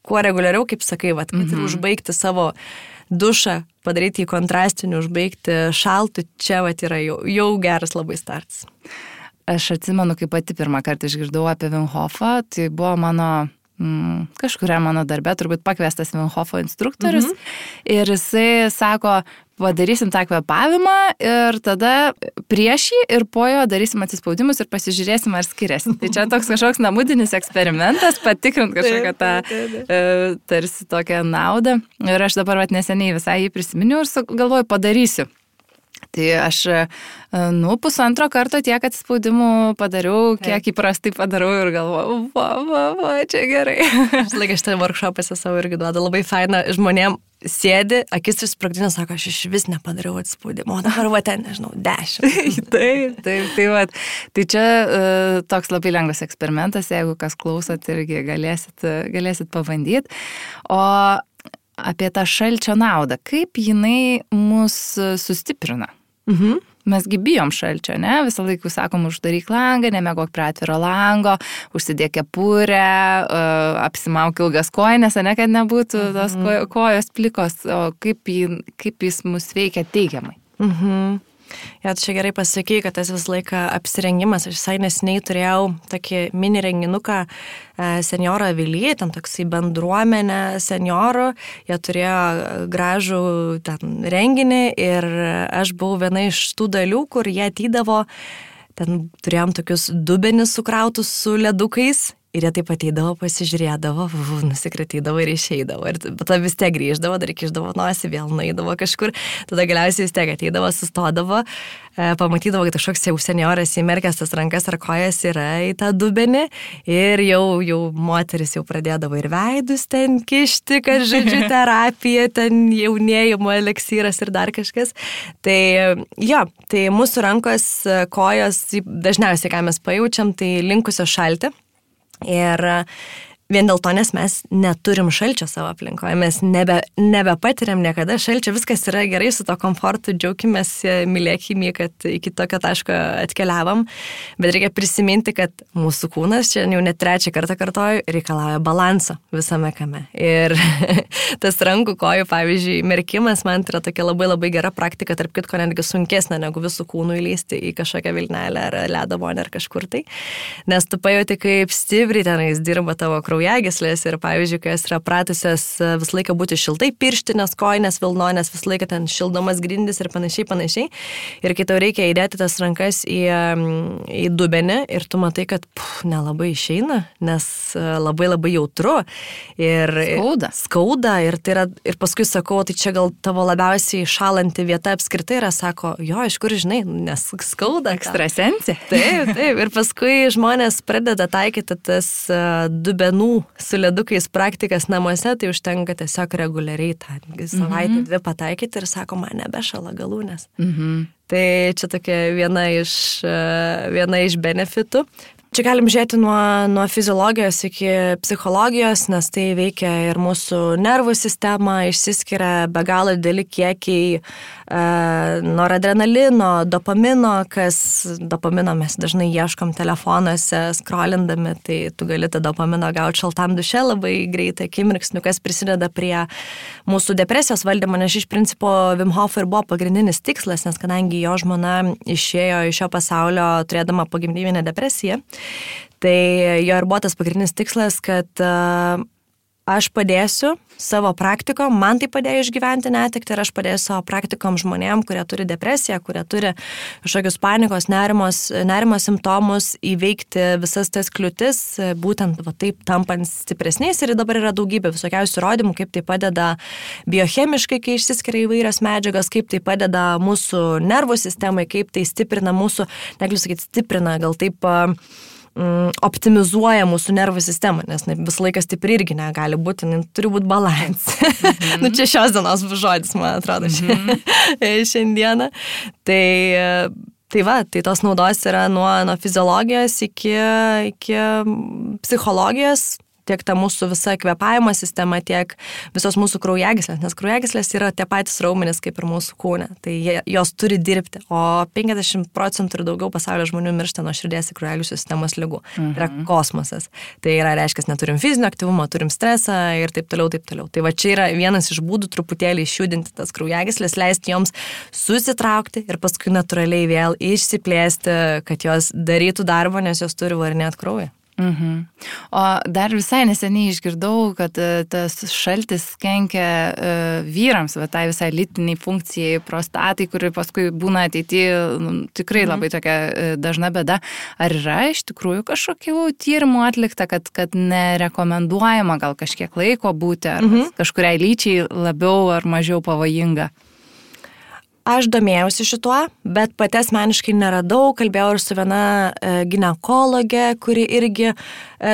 kuo reguliariau, kaip sakai, vat, kad mm -hmm. ir mhm. užbaigti savo dušą, padaryti jį kontrastiniu, užbaigti šaltų, čia vat, yra jau, jau geras labai startas. Aš atsimenu, kai pati pirmą kartą išgirdau apie Vimhofą, tai buvo mano mm, kažkuria mano darbe turbūt pakviestas Vinhofo instruktorius mm -hmm. ir jisai sako, padarysim tą kvepavimą ir tada prieš jį ir po jo darysim atsispaudimus ir pasižiūrėsim, ar skiriasi. Tai čia toks kažkoks namudinis eksperimentas, patikrint kažkokią tą e, tarsi tokią naudą. Ir aš dabar vat, neseniai visai jį prisiminiau ir galvoju, padarysiu. Tai aš, e, nu, pusantro karto tiek atspaudimų padariau, kiek Taip. įprastai padarau ir galvoju, va, va, va, čia gerai. Aš laiką šitą workshopą savo irgi duodu labai faina žmonėm. Sėdi, akis išsprogdina, sako, aš iš vis nepadariau atspaudimo, o dabar va ten, nežinau, dešimt. taip, taip, tai va. Tai čia uh, toks labai lengvas eksperimentas, jeigu kas klausot irgi galėsit, galėsit pabandyti. O apie tą šalčio naudą, kaip jinai mus sustiprina. Mhm. Mesgi bijom šalčio, ne? Visą laiką sakom, uždaryk langą, nemegok prie atviro lango, užsidėk kepurę, uh, apsimauk ilgas koinės, ne, kad nebūtų mhm. tos kojos plikos, o kaip, jį, kaip jis mus veikia teigiamai. Mhm. Ja, čia gerai pasakyti, kad tas visą laiką apsirengimas, aš visai nesiniai turėjau tokį mini renginuką e, senjorą Vilyje, ten toksai bendruomenė senjorų, jie turėjo gražų ten renginį ir aš buvau viena iš tų dalių, kur jie atydavo ten turėjom tokius dubenis sukrautus su ledukais Ir jie taip ateidavo, pasižiūrėdavo, nusikratydavo ir išeidavo. Ir tada vis tiek grįždavo, dar kiždavo nosį, vėl naidavo kažkur. Tada galiausiai vis tiek ateidavo, sustodavo, e, pamatydavo, kad kažkoks jau senioras įmerkęs tas rankas ar kojas yra į tą dubenį. Ir jau, jau moteris jau pradėdavo ir veidus ten kišti, kad žodžiu terapija, ten jaunėjimo eleksyras ir dar kažkas. Tai jo, tai mūsų rankos, kojos, dažniausiai ką mes pajaučiam, tai linkusios šalti. Ir Vien dėl to, nes mes neturim šalčio savo aplinkoje, mes nebe, nebepatiriam niekada šalčio, viskas yra gerai su to komfortu, džiaugimės, mylėkime, kad iki tokio taško atkeliavam, bet reikia prisiminti, kad mūsų kūnas, čia jau net trečią kartą kartoju, reikalauja balanso visame kame. Ir tas rankų kojų, pavyzdžiui, merkimas man yra tokia labai labai gera praktika, tarp kitko netgi sunkesnė negu visų kūnų įlysti į kažkokią vilnelę ar ledo bonę ar kažkur tai, nes tu pajauti, kaip stipriai tenais dirba tavo kraujas kraujagyslės ir, pavyzdžiui, kai yra pratusios e, visą laiką būti šiltai, pirštinės, koinės, vilnonės, visą laiką ten šildomas grindis ir panašiai, panašiai. Ir kai tau reikia įdėti tas rankas į, į dubenį ir tu matai, kad puf, nelabai išeina, nes e, labai labai jautru. Ir, skauda. Skauda ir, tai yra, ir paskui sakau, tai čia gal tavo labiausiai šalanti vieta apskritai yra, sako, jo, iš kur žinai, nes skauda. Ekstrasensė. Taip, taip. Ir paskui žmonės pradeda taikyti tas uh, dubenų su ledukais praktikas namuose, tai užtenka tiesiog reguliariai tą savaitę, mhm. dvi pataikyti ir sako, man nebešala galūnės. Mhm. Tai čia tokia viena iš, uh, viena iš benefitų. Čia galim žiūrėti nuo, nuo fiziologijos iki psichologijos, nes tai veikia ir mūsų nervų sistemą, išsiskiria be galo dideli kiekiai e, noradrenalino, dopamino, kas dopamino mes dažnai ieškom telefonuose, skrolindami, tai tu gali tą dopamino gauti šaltam duše labai greitai, akimirksniu, kas prisideda prie mūsų depresijos valdymo, nes iš principo Wim Hof ir buvo pagrindinis tikslas, nes kadangi jo žmona išėjo iš šio pasaulio turėdama pogimdyvinę depresiją, Tai jo ir buvo tas pagrindinis tikslas, kad aš padėsiu savo praktikom, man tai padėjo išgyventi netikti ir aš padėsiu savo praktikom žmonėm, kurie turi depresiją, kurie turi kažkokius panikos, nerimos, nerimos simptomus, įveikti visas tas kliūtis, būtent va, taip tampant stipresniais. Ir dabar yra daugybė visokiausių įrodymų, kaip tai padeda biochemiškai, kai išsiskiria įvairios medžiagos, kaip tai padeda mūsų nervų sistemai, kaip tai stiprina mūsų, negaliu sakyti, stiprina, gal taip uh, mm, optimizuoja mūsų nervų sistemą, nes ne, visą laiką stipri irgi negali būti, turi būti balansas. Mm -hmm. nu, čia šios dienos žodis, man atrodo, mm -hmm. šiandieną. Tai Tai va, tai tos naudos yra nuo, nuo fiziologijos iki, iki psichologijos, tiek ta mūsų visa kvepavimo sistema, tiek visos mūsų kraujagyslės, nes kraujagyslės yra tie patys raumenys kaip ir mūsų kūne, tai jie, jos turi dirbti, o 50 procentų ir daugiau pasaulio žmonių miršta nuo širdies ir kraujagyslių sistemos lygų. Mhm. Tai yra kosmosas. Tai yra, reiškia, neturim fizinio aktyvumo, turim stresą ir taip toliau, taip toliau. Tai va čia yra vienas iš būdų truputėlį išjudinti tas kraujagyslės, leisti joms susitraukti ir paskui natūraliai vėl išsiplėsti, kad jos darytų darbą, nes jos turi varinėti kraują. Mhm. O dar visai neseniai išgirdau, kad e, tas šaltis kenkia uh, vyrams, va tai visai lytiniai funkcijai, prostatai, kuri paskui būna ateityje nu, tikrai mhm. labai tokia uh, dažna bėda. Ar yra iš tikrųjų kažkokių tyrimų atlikta, kad, kad nerekomenduojama gal kažkiek laiko būti, ar mhm. kažkuriai lyčiai labiau ar mažiau pavojinga? Aš domėjausi šituo, bet pati asmeniškai neradau, kalbėjau ir su viena e, gynekologė, kuri irgi e,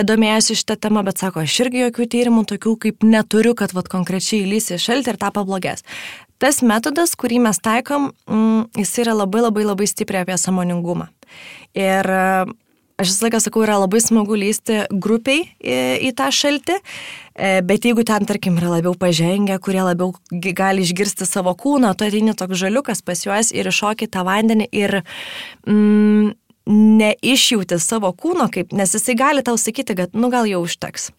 domėjosi šitą temą, bet sako, aš irgi jokių tyrimų tokių kaip neturiu, kad vat, konkrečiai įlysi šaltį ir tą pablogės. Tas metodas, kurį mes taikom, mm, jis yra labai labai labai stipriai apie samoningumą. Ir aš visą laiką sakau, yra labai smagu lysti grupiai į, į tą šaltį, e, bet jeigu ten, tarkim, yra labiau pažengę, kurie labiau gali išgirsti savo kūną, tu ateini toks žaliukas pas juos ir iššokį tą vandenį ir mm, neišjauti savo kūno, kaip, nes jisai gali tau sakyti, kad, nu gal jau užteks.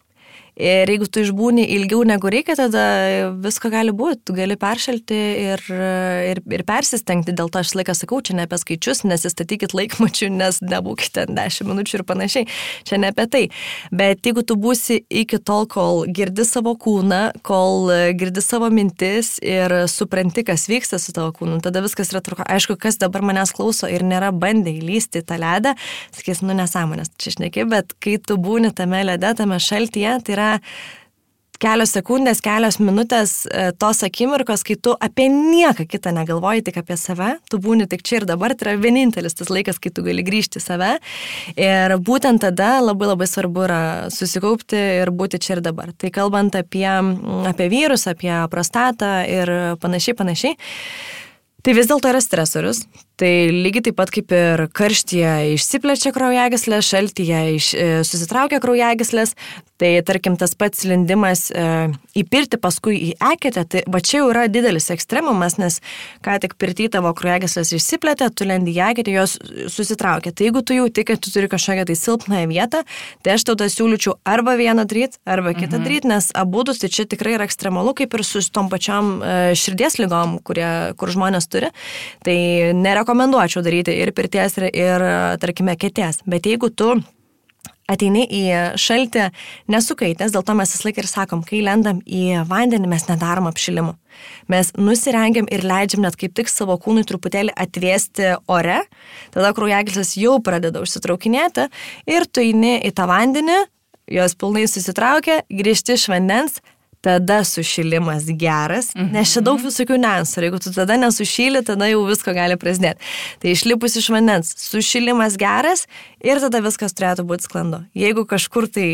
Ir jeigu tu išbūni ilgiau negu reikia, tada visko gali būti, tu gali peršalti ir, ir, ir persistengti. Dėl to aš laiką sakau, čia ne apie skaičius, nesistatykit laikmačių, nes nebūkite 10 minučių ir panašiai. Čia ne apie tai. Bet jeigu tu būsi iki tol, kol girdi savo kūną, kol girdi savo mintis ir supranti, kas vyksta su tavo kūnu, tada viskas yra truko. Aišku, kas dabar manęs klauso ir nėra bandę įlysti tą ledą, sakys, nu nesąmonės, čia šneki, bet kai tu būni tame lede, tame šaltyje, tai yra kelios sekundės, kelios minutės e, tos akimirkos, kai tu apie nieką kitą negalvoji, tik apie save, tu būni tik čia ir dabar, tai yra vienintelis tas laikas, kai tu gali grįžti į save. Ir būtent tada labai labai svarbu yra susikaupti ir būti čia ir dabar. Tai kalbant apie, apie vyrus, apie prostatą ir panašiai, panašiai. Tai vis dėlto yra stresorius, Tai lygiai taip pat kaip ir karštyje išsiplečia kraujagyslės, šaltyje iš, e, susitraukia kraujagyslės, tai tarkim tas pats lindimas e, į pirtį, paskui į eketę, tai va čia jau yra didelis ekstremumas, nes ką tik pirtį tavo kraujagyslės išsiplėtė, tu lendi į eketę, jos susitraukia. Tai jeigu tu jau tik, kad tu turi kažkokią tai silpnąją vietą, tai aš tau tą siūlyčiau arba vieną daryti, arba kitą mhm. daryti, nes abu tai čia tikrai yra ekstremalu, kaip ir su tom pačiom e, širdies lygom, kurie, kur žmonės turi. Tai nėra rekomenduočiau daryti ir pirties, ir, ir tarkime, kėties. Bet jeigu tu ateini į šaltį nesukaitęs, dėl to mes vis laik ir sakom, kai lendam į vandenį, mes nedarom apšilimų. Mes nusirengiam ir leidžiam net kaip tik savo kūnui truputėlį atvėsti ore, tada kraujagyslis jau pradeda užsitraukinėti ir tu eini į tą vandenį, jos pilnai susitraukia, grįžti iš vandens, tada sušilimas geras, mhm. nes čia daug visokių niuansų. Jeigu tu tada nesušyli, tada jau visko gali prasidėti. Tai išlipus iš vandens, sušilimas geras ir tada viskas turėtų būti sklandu. Jeigu kažkur tai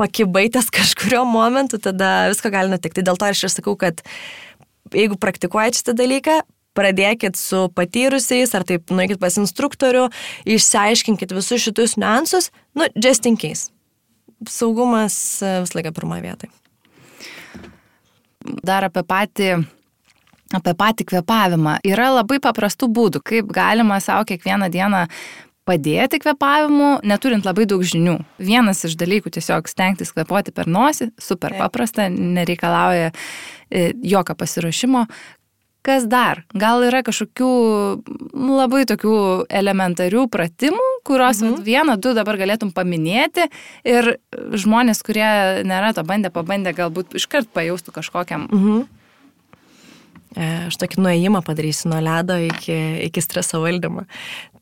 pakibaitės kažkurio momentu, tada visko gali nutikti. Dėl to aš ir sakau, kad jeigu praktikuojate šitą dalyką, pradėkit su patyrusiais, ar taip nueikit pas instruktorių, išsiaiškinkit visus šitus niuansus, nu, just in case. Saugumas visą laiką pirmoje vietoje dar apie patį apie patį kvepavimą. Yra labai paprastų būdų, kaip galima savo kiekvieną dieną padėti kvepavimu, neturint labai daug žinių. Vienas iš dalykų tiesiog stengtis kvepuoti per nosį, super paprasta, nereikalauja e, jokio pasiruošimo. Kas dar? Gal yra kažkokių labai tokių elementarių pratimų, kuriuos mhm. vieną, du dabar galėtum paminėti ir žmonės, kurie nėra to bandę, pabandė, galbūt iškart pajaustų kažkokiam. Mhm. E, aš tokį nuėjimą padarysiu nuo ledo iki, iki streso valdymo.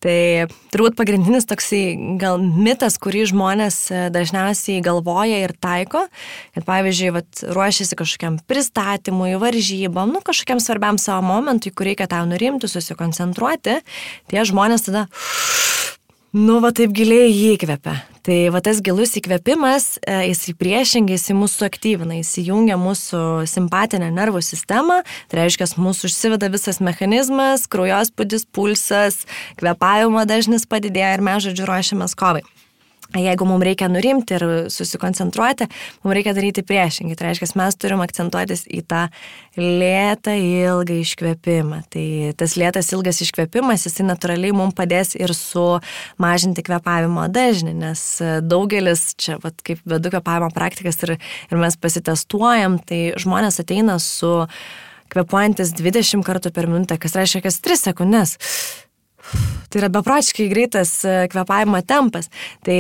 Tai turbūt pagrindinis toksai gal mitas, kurį žmonės e, dažniausiai galvoja ir taiko, kad pavyzdžiui, vat, ruošiasi kažkokiam pristatymui, varžybom, nu, kažkokiam svarbiam savo momentui, kur reikia tau nurimti, susikoncentruoti, tie žmonės tada nu, va taip giliai jį įkvepia. Tai va tas gilus įkvėpimas, e, jis priešingai, jis mūsų aktyvina, jis įjungia mūsų simpatinę nervų sistemą, tai reiškia, mūsų užsiveda visas mechanizmas, kraujospūdis, pulsas, kvepavimo dažnis padidėja ir mes, žodžiu, ruošiamės kovai. Jeigu mums reikia nurimti ir susikoncentruoti, mums reikia daryti priešingai. Tai reiškia, mes turim akcentuotis į tą lėtą, ilgą iškvėpimą. Tai tas lėtas, ilgas iškvėpimas, jisai natūraliai mums padės ir sumažinti kvepavimo dažnį, nes daugelis, čia, vat, kaip vedu kvepavimo praktikas ir, ir mes pasitestuojam, tai žmonės ateina su kvepuojantis 20 kartų per minutę, kas reiškia, kas 3 sekundės Tai yra beprotiškai greitas e, kvepavimo tempas. Tai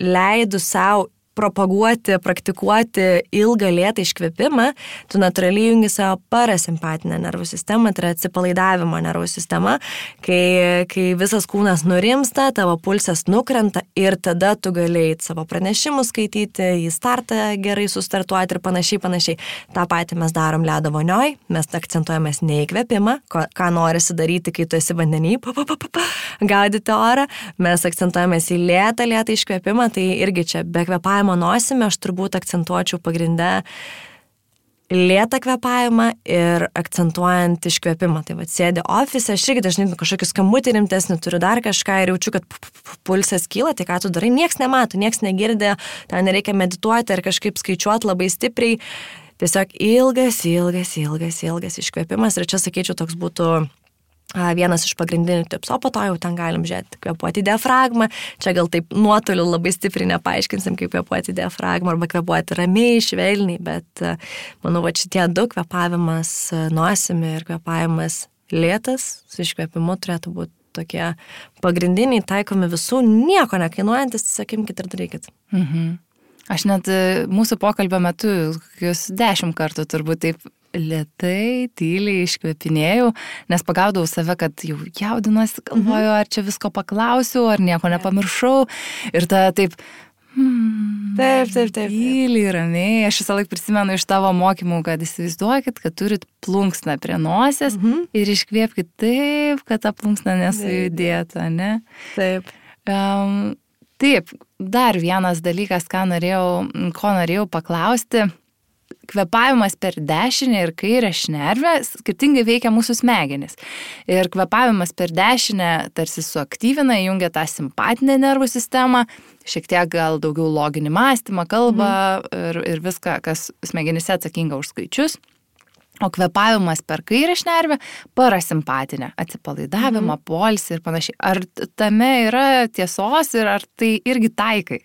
leidų savo propaguoti, praktikuoti ilgą lėtą iškvėpimą, tu natūraliai jungi savo parasimpatinę nervų sistemą, tai yra atsipalaidavimo nervų sistema, kai, kai visas kūnas nurimsta, tavo pulsas nukrenta ir tada tu galėjai savo pranešimus skaityti, į startą gerai sustartuoti ir panašiai, panašiai. Ta pati mes darom ledo vonioj, mes akcentuojamės ne įkvėpimą, ką norisi daryti, kai tu esi vandenį, gaudyti orą, mes akcentuojamės į lėtą, lėtą iškvėpimą, tai irgi čia be kvepavimo kvepavimo nosimi aš turbūt akcentuočiau pagrindę lėtą kvepavimą ir akcentuojant iškvėpimą. Tai vad sėdi ofise, aš irgi dažnai kažkokį skambutį rimtesnį turiu dar kažką ir jaučiu, kad pulsas kyla, tai ką tu darai, nieks nemato, nieks negirdi, ten nereikia medituoti ar kažkaip skaičiuoti labai stipriai. Tiesiog ilgas, ilgas, ilgas, ilgas iškvėpimas ir čia sakyčiau toks būtų Vienas iš pagrindinių tipsų, o po to jau ten galim žiūrėti, kvepuoti diafragmą. Čia gal taip nuotoliu labai stipriai nepaaiškinsim, kaip kvepuoti diafragmą arba kvepuoti ramiai, švelniai, bet manau, va šitie du kvepavimas nosimi ir kvepavimas lėtas su iškvėpimu turėtų būti tokie pagrindiniai, taikomi visų, nieko nekainuojantis, sakykit ir darykit. Mhm. Aš net e, mūsų pokalbio metu, kokius dešimt kartų turbūt taip lietai, tyliai iškvepinėjau, nes pagaudavau save, kad jau jaudinuosi, galvoju, ar čia visko paklausiu, ar nieko nepamiršau. Ir tada taip, Hmm, taip, taip, taip. Tyliai, ramiai. Aš visą laiką prisimenu iš tavo mokymų, kad įsivaizduokit, kad turit plunksną prie nosies mm -hmm. ir iškvėpkite taip, kad ta plunksna nesujudėtų, ne? Taip. Um, taip, dar vienas dalykas, ką norėjau, ko norėjau paklausti kvepavimas per dešinę ir kairę šnervę skirtingai veikia mūsų smegenis. Ir kvepavimas per dešinę tarsi suaktyvina, jungia tą simpatinę nervų sistemą, šiek tiek gal daugiau loginį mąstymą, kalbą mhm. ir, ir viską, kas smegenyse atsakinga už skaičius. O kvepavimas per kairę šnervę - parasimpatinę, atsipalaidavimą, mhm. polsį ir panašiai. Ar tame yra tiesos ir ar tai irgi taikai?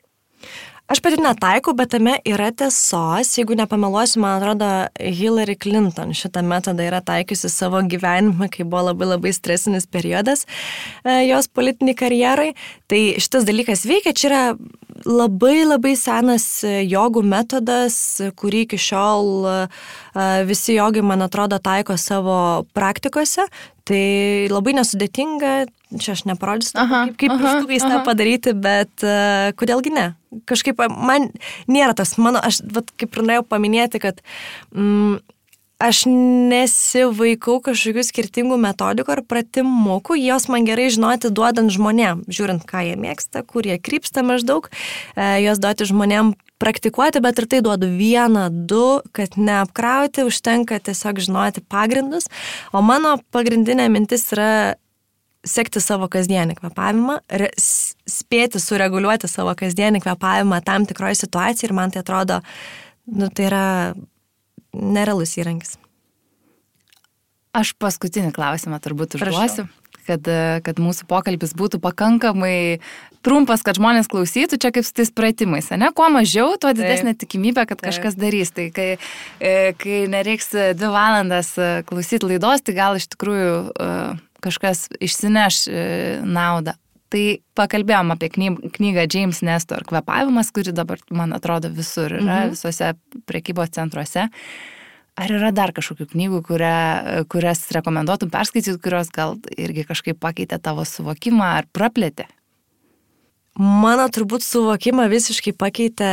Aš pati netaikau, bet tame yra tiesos. Jeigu nepameluosiu, man atrodo, Hillary Clinton šitą metodą yra taikiusi savo gyvenime, kai buvo labai labai stresinis periodas e, jos politiniai karjerai. Tai šitas dalykas veikia, čia yra labai labai senas jogų metodas, kurį iki šiol visi jogai, man atrodo, taiko savo praktikose. Tai labai nesudėtinga, čia aš neparodysiu, aha, kaip, kaip pištukais tą padaryti, bet uh, kodėlgi ne? Kažkaip man nėra tas mano, aš vat, kaip ir norėjau paminėti, kad mm, aš nesivaikau kažkokių skirtingų metodikų ar pratimukų, jos man gerai žinoti duodant žmonėm, žiūrint, ką jie mėgsta, kur jie krypsta maždaug, e, jos duoti žmonėm praktikuoti, bet ir tai duodu vieną, du, kad neapkrauti, užtenka tiesiog žinoti pagrindus, o mano pagrindinė mintis yra sekti savo kasdienį kvepavimą, spėti sureguliuoti savo kasdienį kvepavimą tam tikroje situacijoje ir man tai atrodo, nu, tai yra nerealus įrankis. Aš paskutinį klausimą turbūt užduosiu, kad, kad mūsų pokalbis būtų pakankamai trumpas, kad žmonės klausytų, čia kaip su tais pratimais, ne? Kuo mažiau, tuo didesnė Taip. tikimybė, kad Taip. kažkas darys. Tai kai, e, kai nereiks dvi valandas e, klausyti laidos, tai gal iš tikrųjų e, kažkas išsineš naudą. Tai pakalbėjom apie knygą James Nestor kvepavimas, kuri dabar, man atrodo, visur yra, mhm. visose prekybos centruose. Ar yra dar kažkokių knygų, kuria, kurias rekomenduotum perskaityti, kurios gal irgi kažkaip pakeitė tavo suvokimą ar praplėtė? Mano turbūt suvokimą visiškai pakeitė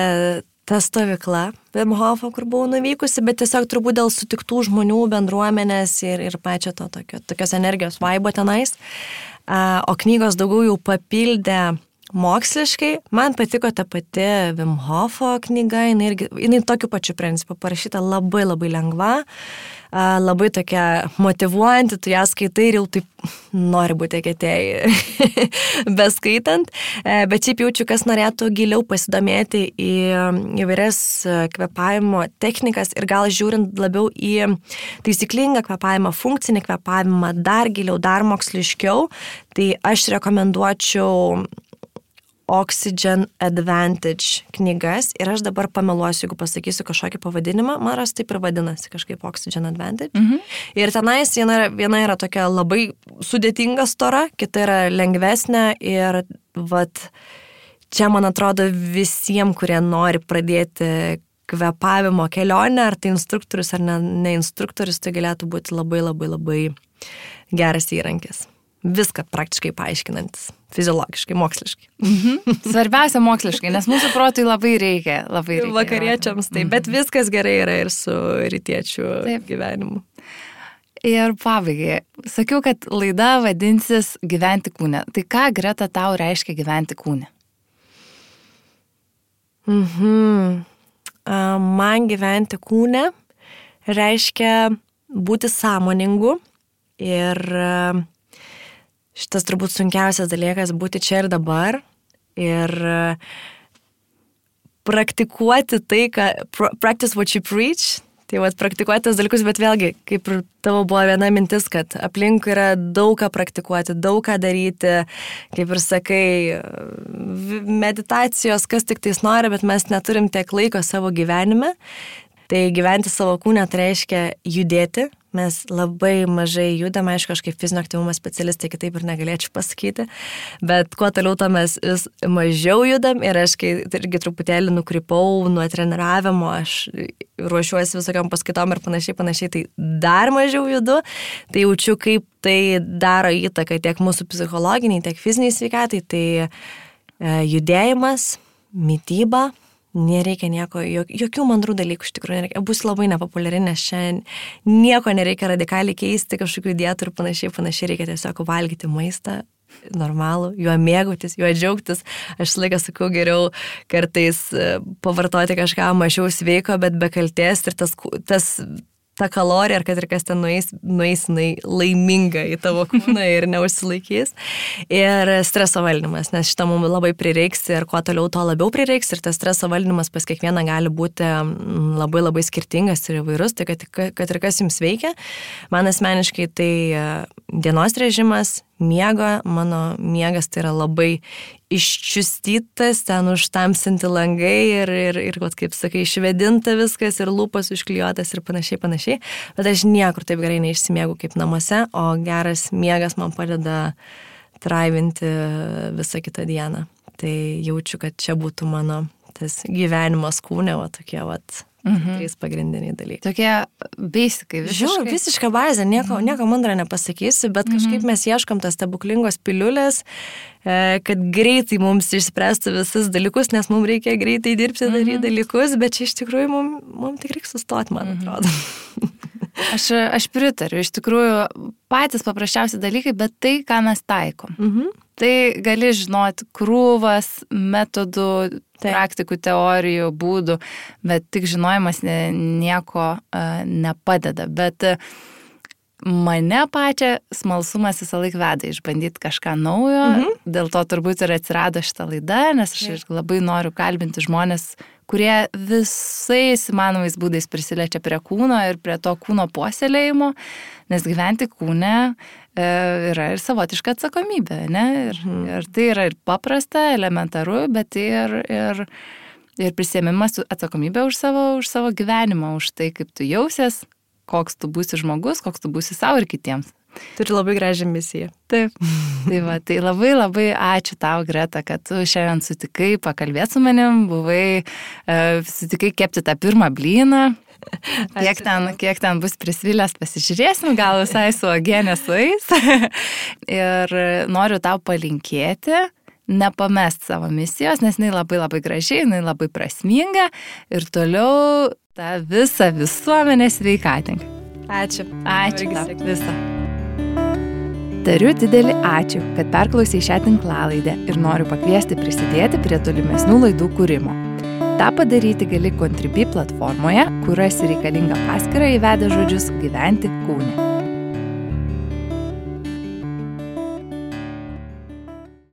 ta stovykla Wim Hofo, kur buvau nuvykusi, bet tiesiog turbūt dėl sutiktų žmonių, bendruomenės ir, ir pačio to tokio, tokios energijos vaibo tenais. O knygos daugiau jau papildė moksliškai. Man patiko ta pati Wim Hofo knyga, jinai, irgi, jinai tokiu pačiu principu parašyta labai labai lengva labai tokia motivuojanti, tu ją skaitai ir jau taip nori būti eketėjai, beskaitant. E, bet šiaip jaučiu, kas norėtų giliau pasidomėti į įvairias kvepavimo technikas ir gal žiūrint labiau į taisyklingą kvepavimą, funkcinį kvepavimą, dar giliau, dar moksliškiau, tai aš rekomenduočiau Oxygen Advantage knygas ir aš dabar pameluosiu, jeigu pasakysiu kažkokį pavadinimą, man ras taip ir vadinasi kažkaip Oxygen Advantage. Mhm. Ir tenais viena, viena yra tokia labai sudėtinga stora, kita yra lengvesnė ir vat, čia man atrodo visiems, kurie nori pradėti kvepavimo kelionę, ar tai instruktorius ar ne, ne instruktorius, tai galėtų būti labai labai labai geras įrankis viską praktiškai paaiškinantis, fiziologiškai, moksliškai. Mhm. Svarbiausia moksliškai, nes mūsų protui labai reikia. Labai reikia Vakariečiams tai, mhm. bet viskas gerai yra ir su rytiečių Taip. gyvenimu. Ir pabaigai, sakiau, kad laida vadinsis gyventi kūne. Tai ką greta tau reiškia gyventi kūne? Mhm. Man gyventi kūne reiškia būti sąmoningu ir šitas turbūt sunkiausias dalykas būti čia ir dabar ir e, praktikuoti tai, ką, practice what you preach, tai vad praktikuoti tos dalykus, bet vėlgi, kaip ir tavo buvo viena mintis, kad aplink yra daug ką praktikuoti, daug ką daryti, kaip ir sakai, meditacijos, kas tik tais nori, bet mes neturim tiek laiko savo gyvenime. Tai gyventi savo kūnę tai reiškia judėti, Mes labai mažai judame, aišku, aš kaip fizinio aktyvumo specialistė kitaip ir negalėčiau pasakyti, bet kuo toliau, to mes vis mažiau judam ir aš kai irgi truputėlį nukrypau nuo treniravimo, aš ruošiuosi visokiam paskaitom ir panašiai, panašiai, tai dar mažiau judu, tai jaučiu, kaip tai daro įtaką tiek mūsų psichologiniai, tiek fiziniai sveikatai, tai e, judėjimas, mytyba, nereikia nieko, jokių mandrų dalykų iš tikrųjų nereikia. Bus labai nepopuliari, nes čia nieko nereikia radikaliai keisti, kažkokių dietų ir panašiai, panašiai reikia tiesiog valgyti maistą normalų, juo mėgautis, juo džiaugtis. Aš laiką sakau geriau kartais e, pavartoti kažką mažiau sveiko, bet be kalties ir tas, tas ta kalorija, ar kad ir kas ten nueis, nueis jinai laiminga į tavo kūną ir neužsilaikys. Ir streso valdymas, nes šitą mums labai prireiks ir kuo toliau, tuo labiau prireiks. Ir tas streso valdymas pas kiekvieną gali būti labai labai skirtingas ir įvairus, tai kad, kad ir kas jums veikia. Man asmeniškai tai e, dienos režimas, miego, mano miegas tai yra labai iščiustytas, ten užtamsinti langai ir, ir, ir kaip sakai, išvedinta viskas ir lūpas užklijuotas ir panašiai, panašiai. Bet aš niekur taip gerai neišsimiegu kaip namuose, o geras miegas man padeda traivinti visą kitą dieną. Tai jaučiu, kad čia būtų mano tas gyvenimas kūne, va tokie, va, Mhm. Trys pagrindiniai dalykai. Tokie visiškai. Žiūrėjau, visiška bazė, nieko, mhm. nieko mandra nepasakysi, bet kažkaip mhm. mes ieškom tas stebuklingos piliulės, e, kad greitai mums išspręstų visus dalykus, nes mums reikia greitai dirbti, daryti mhm. dalykus, bet čia iš tikrųjų mums, mums tik reikia sustoti, man mhm. atrodo. Aš, aš pritariu, iš tikrųjų patys paprasčiausi dalykai, bet tai, ką mes taikom. Mhm. Tai gali žinoti krūvas metodų, Taip. praktikų, teorijų, būdų, bet tik žinojimas nieko uh, nepadeda. Bet uh, mane pačią smalsumas visą laiką veda išbandyti kažką naujo, mhm. dėl to turbūt ir atsirado šitą laidą, nes aš labai noriu kalbinti žmonės, kurie visais įmanomais būdais prisiliečia prie kūno ir prie to kūno puoselėjimo, nes gyventi kūne e, yra ir savotiška atsakomybė, ne? Ir, mhm. ir tai yra ir paprasta, elementaru, bet ir, ir, ir prisėmimas atsakomybė už savo, už savo gyvenimą, už tai, kaip tu jausies, koks tu būsi žmogus, koks tu būsi savo ir kitiems. Turi labai gražią misiją. Taip. Tai, va, tai labai labai ačiū tau, Greta, kad tu šiandien sutikai pakalbėti su manim, buvai, uh, sutikai kepti tą pirmą blyną. Kiek ten, kiek ten bus prisvilęs, pasižiūrėsim, gal visai su agenė suais. ir noriu tau palinkėti, nepamest savo misijos, nes jinai labai labai gražiai, jinai labai prasminga ir toliau tą visą visuomenę sveikatink. Ačiū. Ačiū. Visą. Tariu didelį ačiū, kad perklausai šią tinklalaidę ir noriu pakviesti prisidėti prie tolimesnių laidų kūrimo. Ta padaryti gali Contribui platformoje, kur rasi reikalingą paskirtą įvedę žodžius gyventi kūne.